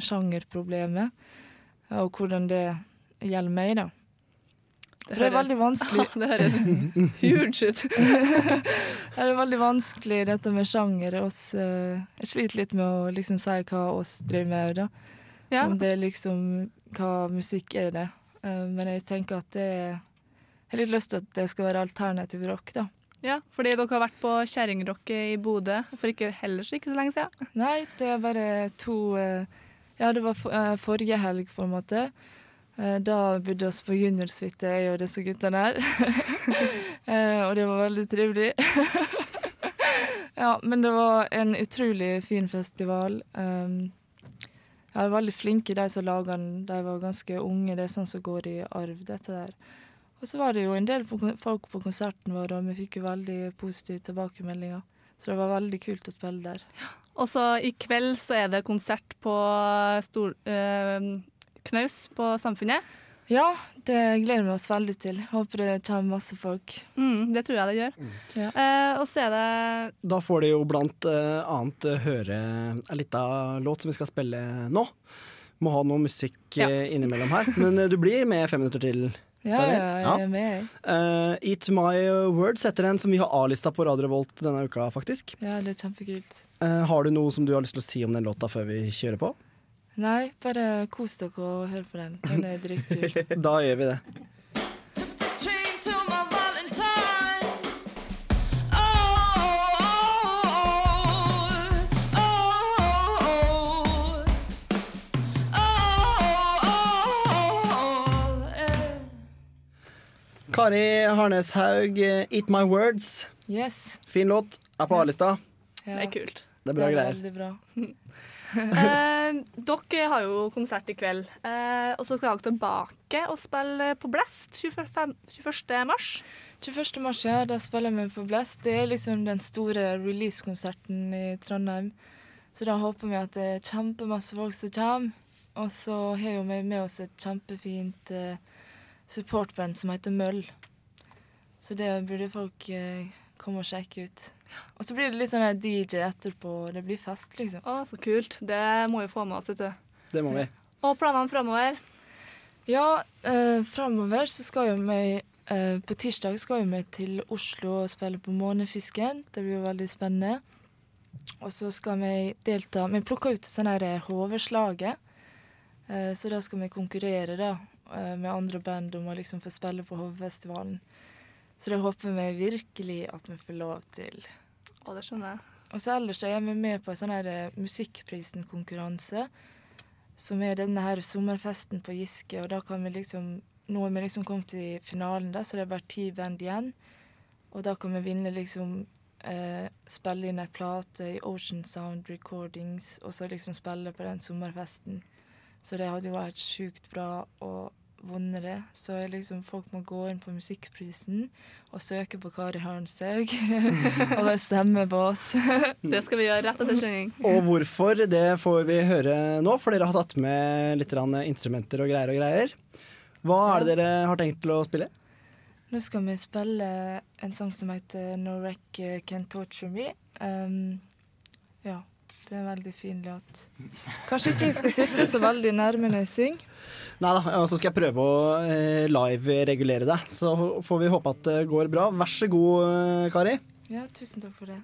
S16: sjangerproblemet, og hvordan det gjelder meg, da. For det er veldig vanskelig.
S3: det høres huge ut.
S16: det er veldig vanskelig dette med sjanger. Oss, eh, jeg sliter litt med å liksom si hva oss driver med. Da.
S3: Ja.
S16: Om det er liksom Hva musikk er det? Eh, men jeg tenker at det er Jeg har litt lyst til at det skal være alternativ rock, da.
S3: Ja, fordi dere har vært på Kjerringrock i Bodø for ikke heller så ikke så lenge siden.
S16: Nei, det er bare to eh, Ja, det var for, forrige helg, på en måte. Eh, Da bodde oss på juniorsuite, jeg og disse guttene her. Eh, og det var veldig trivelig. ja, men det var en utrolig fin festival. Um, jeg var veldig flinke, de som laga den. De var ganske unge. Det er sånn som går i arv, dette der. Og så var det jo en del folk på konserten vår, og vi fikk jo veldig positive tilbakemeldinger. Så det var veldig kult å spille der.
S3: Og så i kveld så er det konsert på stor, eh, Knaus på Samfunnet.
S16: Ja, det gleder vi oss veldig til. Håper det kommer masse folk.
S3: Mm, det tror jeg det gjør.
S16: Ja.
S3: Eh, og så er det
S2: Da får de jo blant eh, annet eh, høre en lita låt som vi skal spille nå. Må ha noe musikk
S16: Ja.
S2: eh, innimellom her. Men du blir med fem minutter til.
S16: Ja, ja, jeg er med.
S2: Eh, Eat My Words heter den, som vi har A-lista på Radio Revolt denne uka, faktisk.
S16: Ja, det er kjempekult.
S2: Uh, har du noe som du har lyst til å si om den låta før vi kjører på?
S16: Nei, bare kos dere og hør på den. Den er dritkul.
S2: da gjør vi det. Kari Harneshaug, Haug 'Eat My Words'.
S16: Yes.
S2: Fin låt. Er på A-lista.
S16: Ja.
S3: Det er kult.
S2: Det er bra
S16: det er
S2: greier.
S16: Veldig bra.
S3: Eh, dere har jo konsert i kveld, eh, og så skal dere tilbake og spille på Blest 25, 21. mars.
S16: 21. mars, ja, da spiller vi på Blest. Det er liksom den store release-konserten i Trondheim. Så da håper vi at det er kjempemasse folk som kommer. Og så har vi med oss et kjempefint eh, supportband som heter Møll. Så det burde folk komme og sjekke ut. Og så blir det litt sånn DJ etterpå. Det blir fest, liksom.
S3: Å, så kult. Det må vi få med oss, vet du.
S2: Det må vi.
S3: Og planene framover?
S16: Ja, eh, framover så skal jo vi eh, På tirsdag skal vi til Oslo og spille på Månefisken. Det blir jo veldig spennende. Og så skal vi delta Vi plukker ut sånn her HV-slaget. Eh, så da skal vi konkurrere da eh, med andre band om å liksom få spille på HV-festivalen. Så det håper vi virkelig at vi får lov til.
S3: Å, det skjønner jeg.
S16: Og så ellers er vi med på en sånn her eh, Musikkprisen-konkurranse. Som er denne her sommerfesten på Giske, og da kan vi liksom Nå er vi liksom kommet til finalen, da, så det er bare ti band igjen. Og da kan vi vinne liksom eh, Spille inn ei plate i Ocean Sound Recordings, og så liksom spille på den sommerfesten. Så det hadde jo vært sjukt bra å det. Så liksom, folk må gå inn på Musikkprisen og søke på Kari Harnshaug. og bare stemme på oss.
S3: Det skal vi gjøre rett etter sending.
S2: Og hvorfor, det får vi høre nå, for dere har tatt med litt instrumenter og greier og greier. Hva er det dere har tenkt til å spille?
S16: Nå skal vi spille en sang som heter No Wreck Can Torture Me. Um, ja, det er en veldig fin låt. Kanskje ikke jeg skal sitte så veldig nærme når jeg synger.
S2: Nei da, og så skal jeg prøve å eh, live-regulere deg. Så får vi håpe at det går bra. Vær så god, eh, Kari.
S16: Ja, tusen takk for det.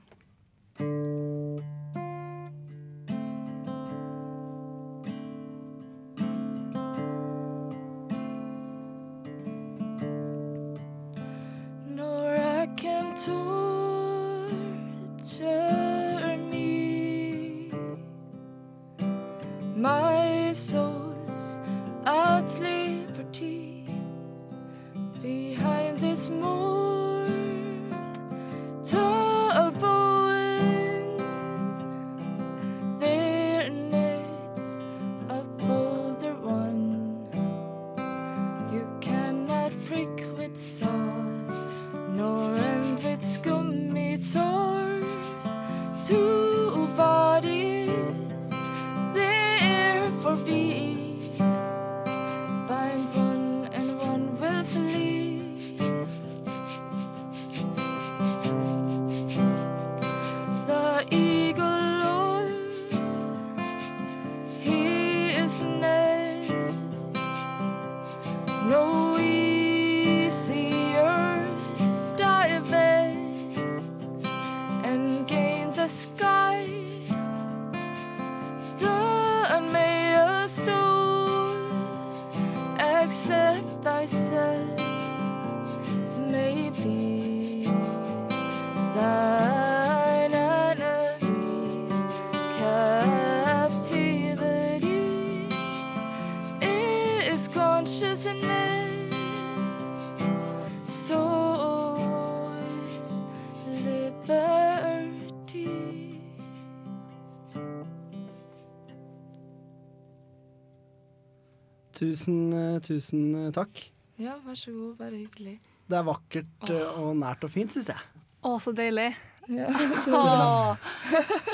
S2: Tusen, eh, tusen eh, takk.
S16: Ja, vær så god. Bare hyggelig.
S2: Det er vakkert Åh. og nært og fint, syns jeg.
S3: Å, så deilig.
S16: Ja,
S3: Åh,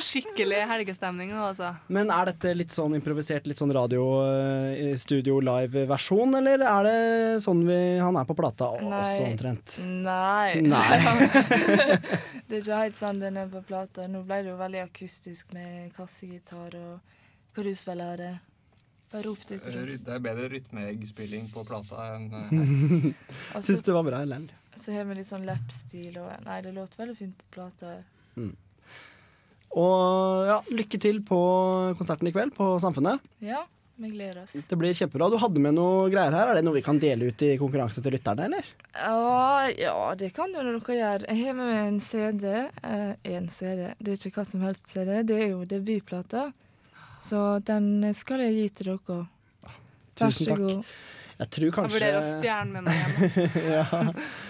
S3: skikkelig helgestemning nå, altså.
S2: Men er dette litt sånn improvisert, litt sånn radio, eh, studio live-versjon, eller er det sånn vi, han er på plata også omtrent?
S16: Nei.
S2: Nei.
S16: det er ikke helt sånn den er på plata. Nå ble det jo veldig akustisk med kassegitar og hva du spiller her. Eh? Det
S17: er bedre rytmeeggspilling på plata enn uh, her.
S2: Syns det var bra, Ellen.
S16: Så har vi litt sånn lap-stil og Nei, det låter veldig fint på plata.
S2: Mm. Og ja, lykke til på konserten i kveld på Samfunnet.
S16: Ja, vi gleder oss.
S2: Det blir kjempebra. Du hadde med noe greier her. Er det noe vi kan dele ut i konkurranse til lytterne, eller?
S16: Ja, ja, det kan jo dere gjøre. Jeg har med meg en CD. Eh, en CD. Det er ikke hva som helst CD. Det er jo debutplata. Så den skal jeg gi til dere. Vær
S2: Tusen
S16: så
S2: takk.
S16: god.
S2: Jeg tror
S3: Jeg
S2: kanskje
S3: vurderer å stjerne med meg hjem.
S2: ja.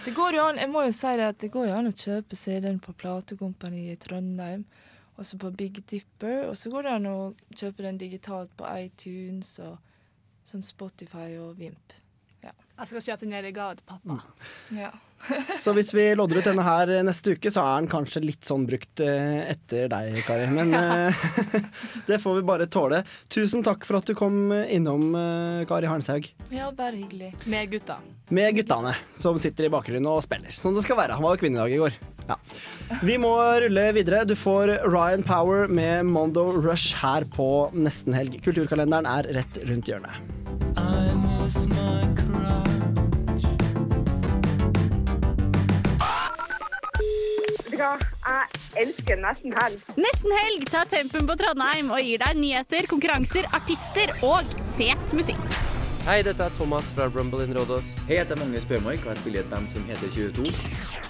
S16: Det går jo an, jeg må jo si det at det går jo an å kjøpe CD-en på platekompaniet i Trondheim. også på Big Dipper. Og så går det an å kjøpe den digitalt på iTunes og sånn Spotify og Vimp.
S3: Jeg skal kjøpe den her i gave til pappa.
S16: Ja.
S2: Så hvis vi lodder ut denne her neste uke, så er den kanskje litt sånn brukt eh, etter deg, Kari. Men eh, det får vi bare tåle. Tusen takk for at du kom innom, eh, Kari Harnshaug.
S16: ja, bare hyggelig.
S3: Med gutta.
S2: Med guttene som sitter i bakgrunnen og spiller. Sånn det skal være. Han var kvinnedag i går. Ja. Vi må rulle videre. Du får Ryan Power med Mondo Rush her på nesten helg. Kulturkalenderen er rett rundt hjørnet.
S10: I miss du hva? Jeg elsker nesten helg.
S8: Nesten helg tar tempen på Trondheim og gir deg nyheter, konkurranser, artister og fet musikk.
S18: Hei, dette er Thomas fra Rumble in Rådås.
S19: Hei, jeg heter Magnus Børmark, og jeg spiller i et band som heter 22.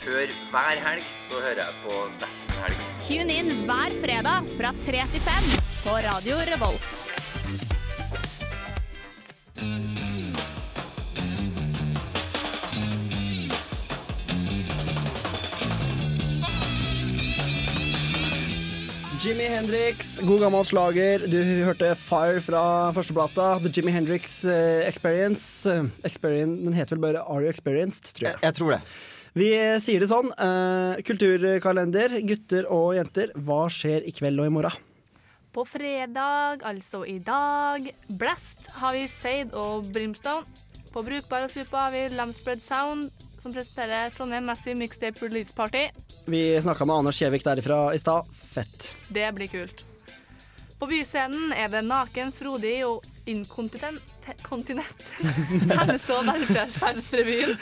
S19: Før hver helg så hører jeg på Nesten helg.
S8: Tune inn hver fredag fra 3 til 5 på Radio Revolt.
S2: Jimmy Hendrix, god gammel slager. Du hørte Fire fra førsteplata. The Jimmy Hendrix eh, Experience. Eh, Experience. Den heter vel bare Are You Experienced, tror jeg.
S4: Jeg tror det.
S2: Vi eh, sier det sånn. eh, kulturkalender, gutter og jenter. Hva skjer i kveld og i morgen?
S3: På fredag, altså i dag, Blast har vi Sade og Brimstone. På Brukbar og Supa har vi Lamspread Sound, som presenterer Trondheim Massive Mixtape Release Party.
S2: Vi snakka med Anders Kjevik derifra i stad. Fett.
S3: Det blir kult. På byscenen er det naken, frodig og inkontinent kontinent. Helse- og velferdsrevyen.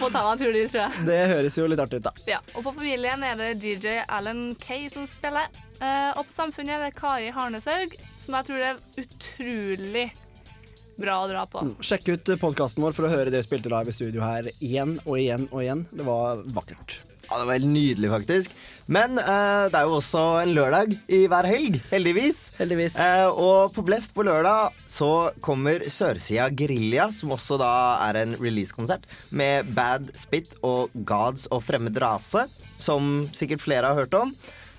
S3: Må ta meg en tur dit, tror jeg.
S2: Det høres jo litt artig ut, da.
S3: Ja, og på familien er det DJ Alan Kay som spiller. Eh, og på Samfunnet er det Kari Harneshaug, som jeg tror er utrolig bra å dra på.
S2: Sjekk ut podkasten vår for å høre det vi spilte live i studio her igjen og igjen og igjen. Det var vakkert.
S4: Ja, Det var helt nydelig, faktisk. Men eh, det er jo også en lørdag i hver helg, heldigvis.
S2: Heldigvis.
S4: Eh, og på Blest på lørdag så kommer Sørsida Gerilja, som også da er en releasekonsert, med Bad Spit og Gods og Fremmed rase, som sikkert flere har hørt om.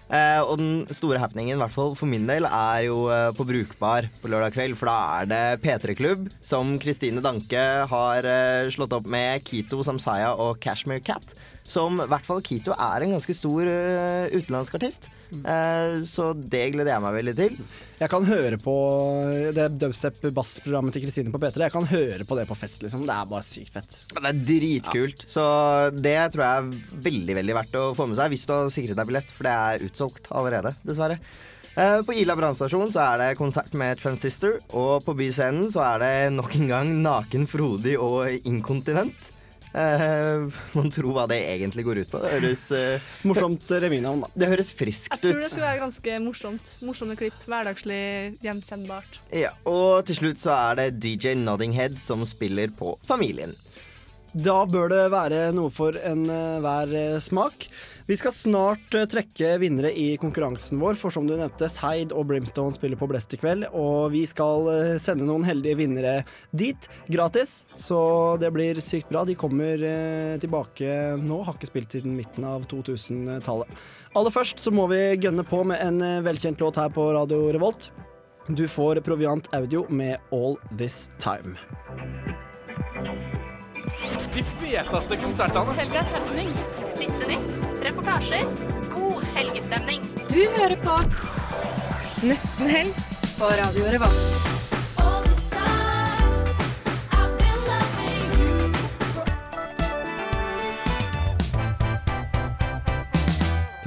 S4: Eh, og den store happeningen, i hvert fall for min del, er jo eh, på Brukbar på lørdag kveld. For da er det P3-klubb, som Kristine Danke har eh, slått opp med Kito, Samsaya og Cashmere Cat. Som i hvert fall Kito er en ganske stor uh, utenlandsk artist. Uh, så det gleder jeg meg veldig til.
S2: Jeg kan høre på det dubstep-bassprogrammet til Kristine på P3. Jeg kan høre på det på fest, liksom. Det er bare sykt fett.
S4: Det er dritkult. Så det tror jeg er veldig veldig verdt å få med seg hvis du har sikret deg billett, for det er utsolgt allerede, dessverre. Uh, På Ila brannstasjon så er det konsert med Transistor, og på Byscenen så er det nok en gang naken, frodig og inkontinent. Eh, man tror hva det egentlig går ut på. Det høres uh,
S2: Morsomt revynavn, da.
S4: Det høres friskt ut.
S3: Jeg tror det skulle være ganske morsomt. Morsomme klipp. Hverdagslig, gjenkjennbart.
S4: Ja, og til slutt så er det DJ Noddinghead som spiller på Familien.
S2: Da bør det være noe for enhver smak. Vi skal snart eh, trekke vinnere i konkurransen vår, for som du nevnte, Seid og Brimstone spiller på Blest i kveld. Og vi skal eh, sende noen heldige vinnere dit, gratis. Så det blir sykt bra. De kommer eh, tilbake nå, har ikke spilt siden midten av 2000-tallet. Aller først så må vi gønne på med en velkjent låt her på Radio Revolt. Du får Proviant Audio med All This Time.
S7: De feteste konsertene.
S8: Helgas happenings. Siste nytt. Reportasjer. God helgestemning.
S12: Du hører på Nesten helg på Radio Revolt.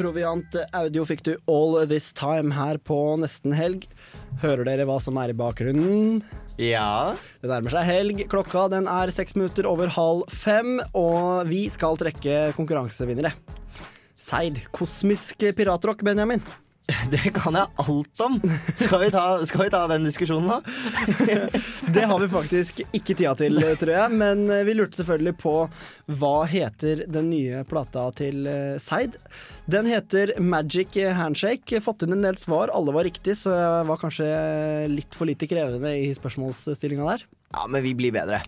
S2: Proviant audio fikk du all this time her på nesten helg. Hører dere hva som er i bakgrunnen?
S4: Ja.
S2: Det nærmer seg helg. Klokka den er seks minutter over halv fem, og vi skal trekke konkurransevinnere. Seid. Kosmisk piratrock, Benjamin.
S4: Det kan jeg alt om. Skal vi ta, skal vi ta den diskusjonen, da?
S2: Det har vi faktisk ikke tida til, tror jeg. Men vi lurte selvfølgelig på hva heter den nye plata til eh, Seid. Den heter Magic Handshake. Fått inn en del svar, alle var riktig, så jeg var kanskje litt for lite krevende i spørsmålsstillinga der.
S4: Ja, men vi blir bedre.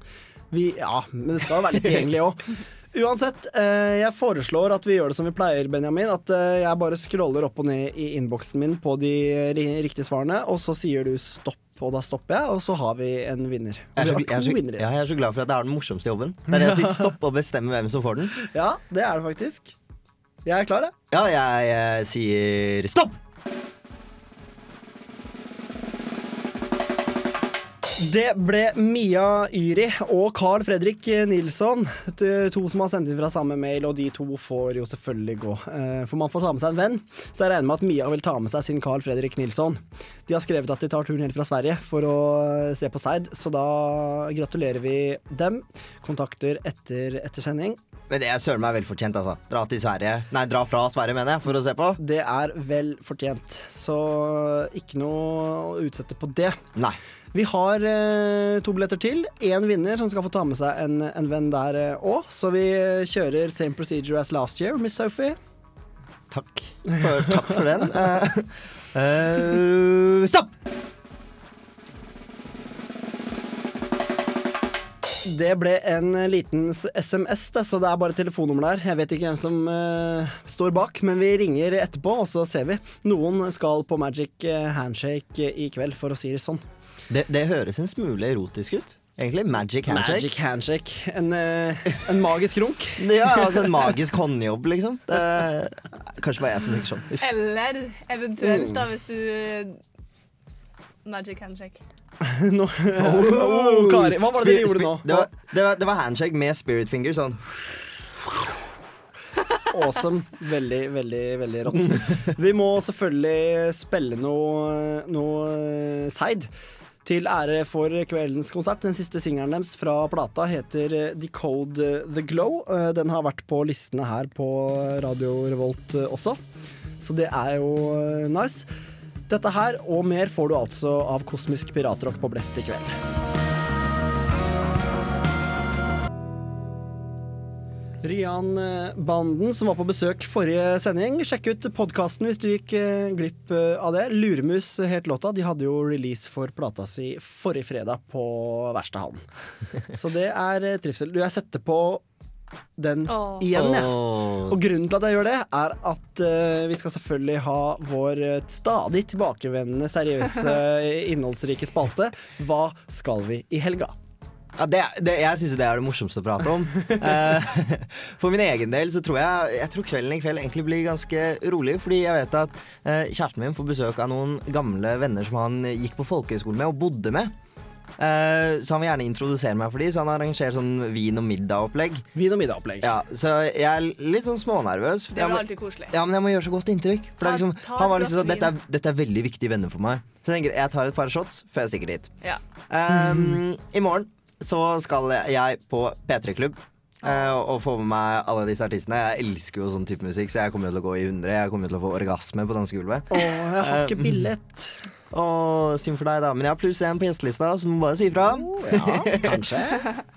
S2: Vi, ja, men det skal jo være litt tilgjengelig òg. Uansett, eh, jeg foreslår at vi gjør det som vi pleier, Benjamin. At eh, jeg bare scroller opp og ned i innboksen min på de riktige svarene, og så sier du stopp, og da stopper jeg, og så har vi en vinner.
S4: Jeg er, så, jeg, er så, ja, jeg er så glad for at det er den morsomste jobben. Det er det å si stopp og bestemme hvem som får den.
S2: Ja, det er det faktisk. Jeg er klar, jeg.
S4: Ja, jeg, jeg sier stopp!
S2: Det ble Mia Yri og Carl Fredrik Nilsson, to som har sendt inn fra samme mail, og de to får jo selvfølgelig gå. Eh, For man får ta med seg en venn, så jeg regner med at Mia vil ta med seg sin Carl Fredrik Nilsson. De har skrevet at de tar turen helt fra Sverige for å eh, se på Seid, så da gratulerer vi dem. Kontakter etter, etter sending.
S4: Men det er søren meg vel fortjent, altså. Dra til Sverige. Nei, dra fra Sverige, mener jeg, for å se på.
S2: Det er vel fortjent, så ikke noe å utsette på det.
S4: Nei.
S2: Vi har eh, to billetter til. Én vinner som skal få ta med seg en, en venn der òg. så vi kjører same procedure as last year, Miss Sophie.
S4: Takk for, takk for den. uh, eh, stopp!
S2: Det ble en liten SMS, det, så det er bare telefonnummer der. Jeg vet ikke hvem som uh, står bak, men vi ringer etterpå, og så ser vi. Noen skal på Magic eh, Handshake i kveld, for å si det sånn.
S4: Det, det høres en smule erotisk ut. Egentlig. Magic handshake.
S2: Magic Handshake. En, eh, en magisk runk.
S4: Ja, altså en magisk håndjobb, liksom. Det kanskje bare jeg som tenker sånn. Uff.
S3: Eller eventuelt, da, hvis du Magic handshake.
S2: nå, oh, Kari, hva var det dere gjorde nå?
S4: Det var, det, var, det var handshake med spirit finger, sånn.
S2: Awesome. Veldig, veldig, veldig rått. Vi må selvfølgelig spille noe, noe Seid. Til ære for kveldens konsert. Den siste singelen deres fra plata heter eh, Decode The Glow. Eh, Den har vært på listene her på Radio Revolt eh, også, så det er jo eh, nice. Dette her og mer får du altså av Kosmisk piratrock på Blest i kveld. Rian-banden som var på besøk forrige sending. Sjekk ut podkasten hvis du gikk eh, glipp eh, av det. Luremus het låta. De hadde jo release for plata si forrige fredag på Verkstedhallen. Så det er eh, trivsel. Du, jeg setter på den
S3: oh.
S2: igjen, jeg. Og grunnen til at jeg gjør det, er at uh, vi skal selvfølgelig ha vår stadig tilbakevendende, seriøse, innholdsrike spalte. Hva skal vi i helga?
S4: Ja, det, det, jeg syns det er det morsomste å prate om. Eh, For min egen del så tror jeg Jeg tror kvelden i kveld egentlig blir ganske rolig. Fordi jeg vet at eh, kjæresten min får besøk av noen gamle venner som han gikk på folkehøyskole med og bodde med. Eh, så han vil gjerne introdusere meg for de, så han arrangerer sånn vin- og middag-opplegg.
S2: Vin- og middag-opplegg.
S4: Ja, så jeg er litt sånn smånervøs.
S3: Det er alltid koselig.
S4: Ja, men jeg må gjøre så godt inntrykk. For det er liksom, han var liksom sånn, dette, er, dette er veldig viktige venner for meg. Så jeg tenker jeg tar et par shots før jeg stikker dit.
S3: Ja.
S4: Um, I morgen så skal jeg på P3-klubb. Uh, og og få med meg alle disse artistene. Jeg elsker jo sånn type musikk, så jeg kommer til å gå i hundre. Jeg kommer til å få orgasme på dansegulvet.
S2: Å, jeg har ikke
S4: billett.
S2: billett.
S4: og synd for deg, da. Men jeg har pluss én på gjestelista, så du må bare si ifra.
S2: Ja, kanskje.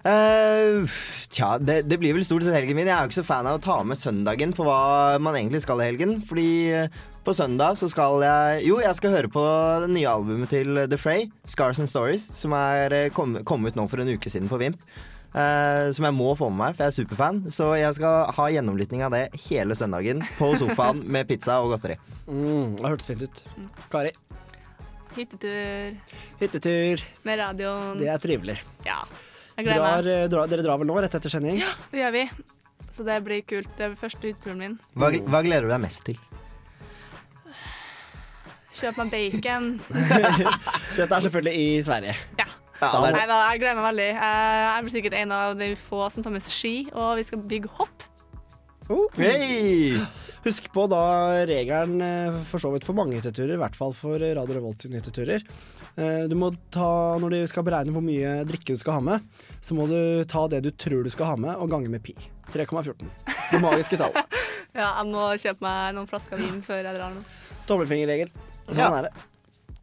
S4: Eh, tja, det, det blir vel stort sett helgen min. Jeg er jo ikke så fan av å ta med søndagen på hva man egentlig skal i helgen. Fordi eh, på søndag så skal jeg Jo, jeg skal høre på det nye albumet til The Fray, 'Scars and Stories', som er kommet kom, kom ut nå for en uke siden på Vimp. Uh, som jeg må få med meg, for jeg er superfan. Så jeg skal ha gjennomlytting av det hele søndagen på sofaen med pizza og godteri.
S2: Mm, det hørtes fint ut. Kari?
S3: Hyttetur
S2: Hyttetur.
S3: med radioen.
S2: Det er trivelig.
S3: Ja. Jeg gleder
S2: Drar,
S3: meg.
S2: eh, drar, dere drar vel nå, rett etter sending?
S3: Ja, det gjør vi. Så det blir kult. Det er første hytteturen min.
S4: Hva, hva gleder du deg mest til?
S3: Kjøp meg bacon.
S2: Dette er selvfølgelig i Sverige.
S3: Ja.
S2: Da må-
S3: Nei, da, jeg gleder meg veldig. Eh, Jeg blir sikkert en av de få som tar med seg ski, og vi skal bygge hopp.
S4: Okay.
S2: Husk på da regelen eh, for så vidt for mange hytteturer, i hvert fall for Radio Revolt sine hytteturer. Eh, Du må ta, Når du skal beregne hvor mye drikke du skal ha med, så må du ta det du tror du skal ha med, og gange med pi. 3,14. Det magiske tallet.
S3: Ja, jeg må kjøpe meg noen flasker vin før jeg drar nå.
S2: Tommelfingerregel. Sånn
S4: Ja.
S2: er det.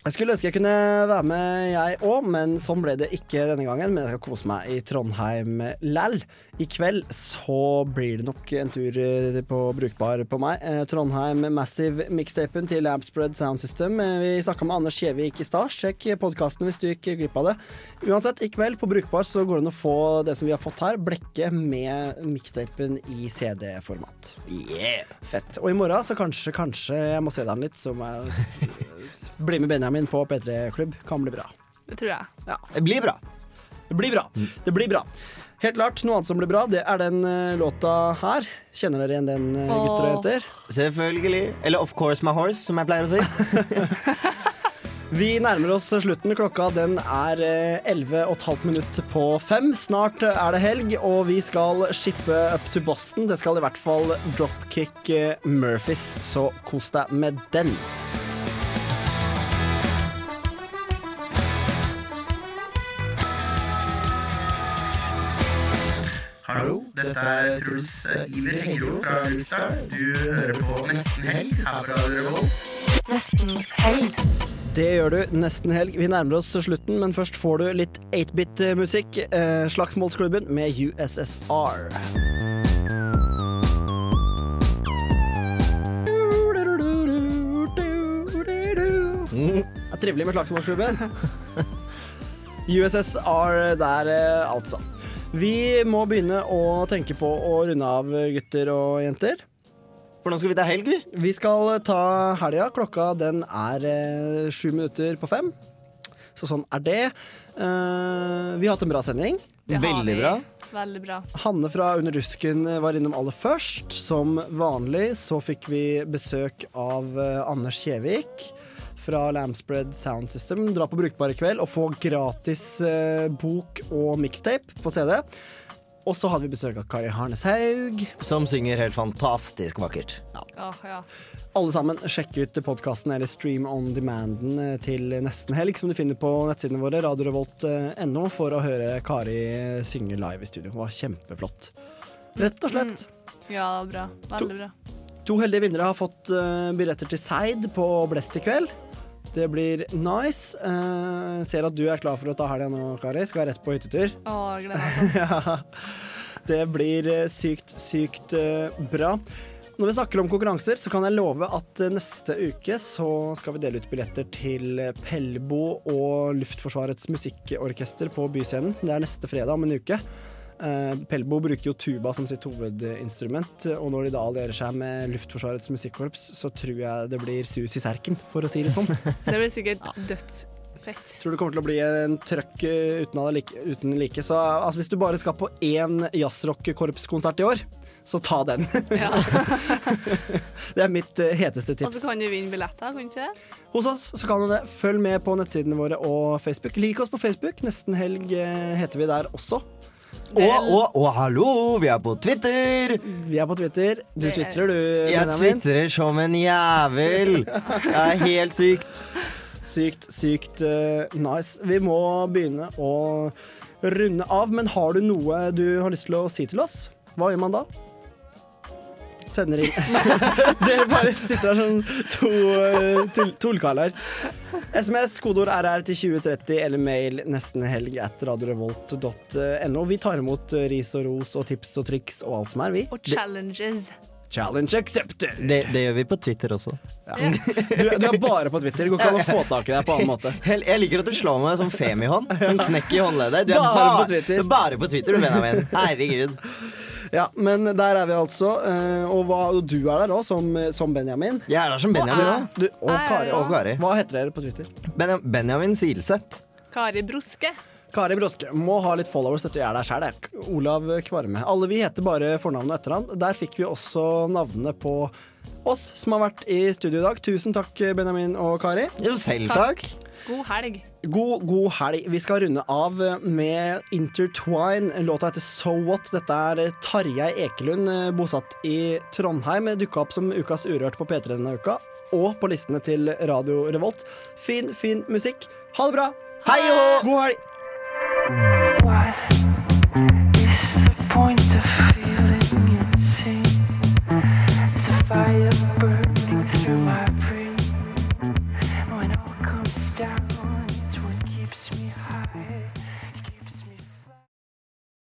S2: Jeg skulle ønske jeg kunne være med, jeg òg, men sånn ble det ikke denne gangen. Men jeg skal kose meg i Trondheim læll. I kveld så blir det nok en tur eh, på brukbar på meg. Eh, Trondheim Massive mixtapen til Lampspread Sound System. Eh, Vi snakka med Anders Kjevik i stad. Sjekk podkasten hvis du gikk glipp av det. Uansett, i kveld på brukbar så går det an å få det som vi har fått her, blekket med mixtapen i CD-format.
S4: Yeah.
S2: Fett. Og i morgen så kanskje, kanskje jeg må se deg litt, så må jeg bli med Benjamin på P3-klubb. Kan bli bra.
S3: Det tror jeg.
S2: Ja.
S4: Det blir bra.
S2: Det blir bra. Det blir bra. Helt klart, noe annet som blir bra, det er den uh, låta her. Kjenner dere igjen den, uh, gutter og jenter?
S4: Selvfølgelig. Eller Of course my horse, som jeg pleier å si.
S2: Vi nærmer oss slutten. Klokka den er eh, 11,5 minutter på fem. Snart er det helg, og vi skal shippe up to Boston. Det skal i hvert fall Dropkick Murphys, så kos deg med den.
S9: Hallo, dette er Truls Iver Hengro fra Luxar. Du hører på Nesten Helg her på Radio Revolt.
S8: Nesten helg.
S2: Det gjør du nesten helg. Vi nærmer oss slutten, men først får du litt 8-bit-musikk. Eh, Slagsmålsklubben med USSR. Det er trivelig med Slagsmålsklubben. USSR der, eh, altså. Vi må begynne å tenke på å runde av, gutter og jenter.
S4: For nå skal vi ta helg, vi.
S2: Vi skal ta helga. Klokka den er eh, sju minutter på fem. Så sånn er det. Eh, vi har hatt en bra sending.
S3: Det har vi. Veldig bra.
S2: Hanne fra Under rusken var innom aller først. Som vanlig så fikk vi besøk av eh, Anders Kjevik fra Lamspread Sound System. Dra på Brukbar i kveld og få gratis eh, bok og mixtape på CD. Og så hadde vi besøk av Kari Harneshaug.
S4: Som synger helt fantastisk vakkert.
S3: Ja, ja.
S2: Alle sammen, sjekk ut podkasten eller stream on demanden eh, til nesten helg, som du finner på nettsidene våre, radiorevolt.no, for å høre Kari synge live i studio. Det var kjempeflott. Rett og slett.
S3: Ja, bra. Veldig bra.
S2: To heldige vinnere har fått eh, billetter til Seid på Blest i kveld. Det blir nice. Uh, ser at du er klar for å ta helga nå, Kari. Skal rett på hyttetur.
S3: Å, gleder sånn.
S2: ja. Det blir eh, sykt, sykt uh, bra. Når vi snakker om konkurranser, så kan jeg love at neste uke så skal vi dele ut billetter til Pellebo Pelbo og Luftforsvarets musikkorkester på Byscenen. Det er neste fredag om en uke. Eh, Pelbo bruker jo tuba som sitt hovedinstrument, og når de da allierer seg med Luftforsvarets musikkorps, så tror jeg det blir sus i serken, for å si det sånn.
S3: Det blir sikkert dødsfett.
S2: Tror det kommer til å bli en trøkk eh, uten, like, uten like. Så altså, hvis du bare skal på én jazzrock-korpskonsert i år, så ta den. det er mitt heteste tips.
S3: Og så kan du vinne billetter, kan du ikke det?
S2: Hos oss så kan du det. Følg med på nettsidene våre og Facebook. Lik oss på Facebook. Nesten helg eh, heter vi der også.
S4: Og, og, og hallo, vi er på Twitter!
S2: Vi er på Twitter. Du
S4: er-
S2: twitrer, du.
S4: Jeg twitrer som en jævel. Det er helt sykt.
S2: Sykt, sykt uh, nice. Vi må begynne å runde av, men har du noe du har lyst til å si til oss? Hva gjør man da? Sender inn Dere bare sitter her som to uh, tull tullkarer. SMS, kodeord RR til 2030 eller mail nesten helg at radiorevolt.no. Vi tar imot eh, ris og ros og tips og triks og alt som er, vi.
S3: Og challenges.
S2: Challenge accepted!
S4: Det, det gjør vi på Twitter også.
S2: Du, du er bare på Twitter. Det går ikke an å få tak i deg på annen måte.
S4: Jeg jeg liker at du slår meg som femihånd. Som knekk i håndleddet. Du er
S2: Bare
S4: bare,
S2: på Twitter.
S4: du er bare på Twitter, Benjamin. Herregud.
S2: Ja, men der er vi altså. eh, Og hva, og du er der òg, som, som Benjamin.
S4: Jeg er der som Benjamin òg.
S2: Og, og, Kari.
S4: Og Kari.
S2: Hva heter dere på Twitter?
S4: Benja- Benjamin Silseth.
S3: Kari Broske.
S2: Kari Broske må ha litt followers. Dette er der sjæl, jeg. Olav Kvarme. Alle vi heter bare fornavn og etternavn. Der fikk vi også navnene på oss som har vært i studio i dag. Tusen takk, Benjamin og Kari.
S4: Jo, selv takk.
S3: God helg.
S2: God, god helg. Vi skal runde av med Intertwine. Låta heter So What. Dette er Tarjei Ekelund, eh, bosatt i Trondheim. Dukka opp som Ukas Urørt på P3 denne uka. Og på listene til Radio Revolt. Fin, fin musikk. Ha det bra. Hei og God helg.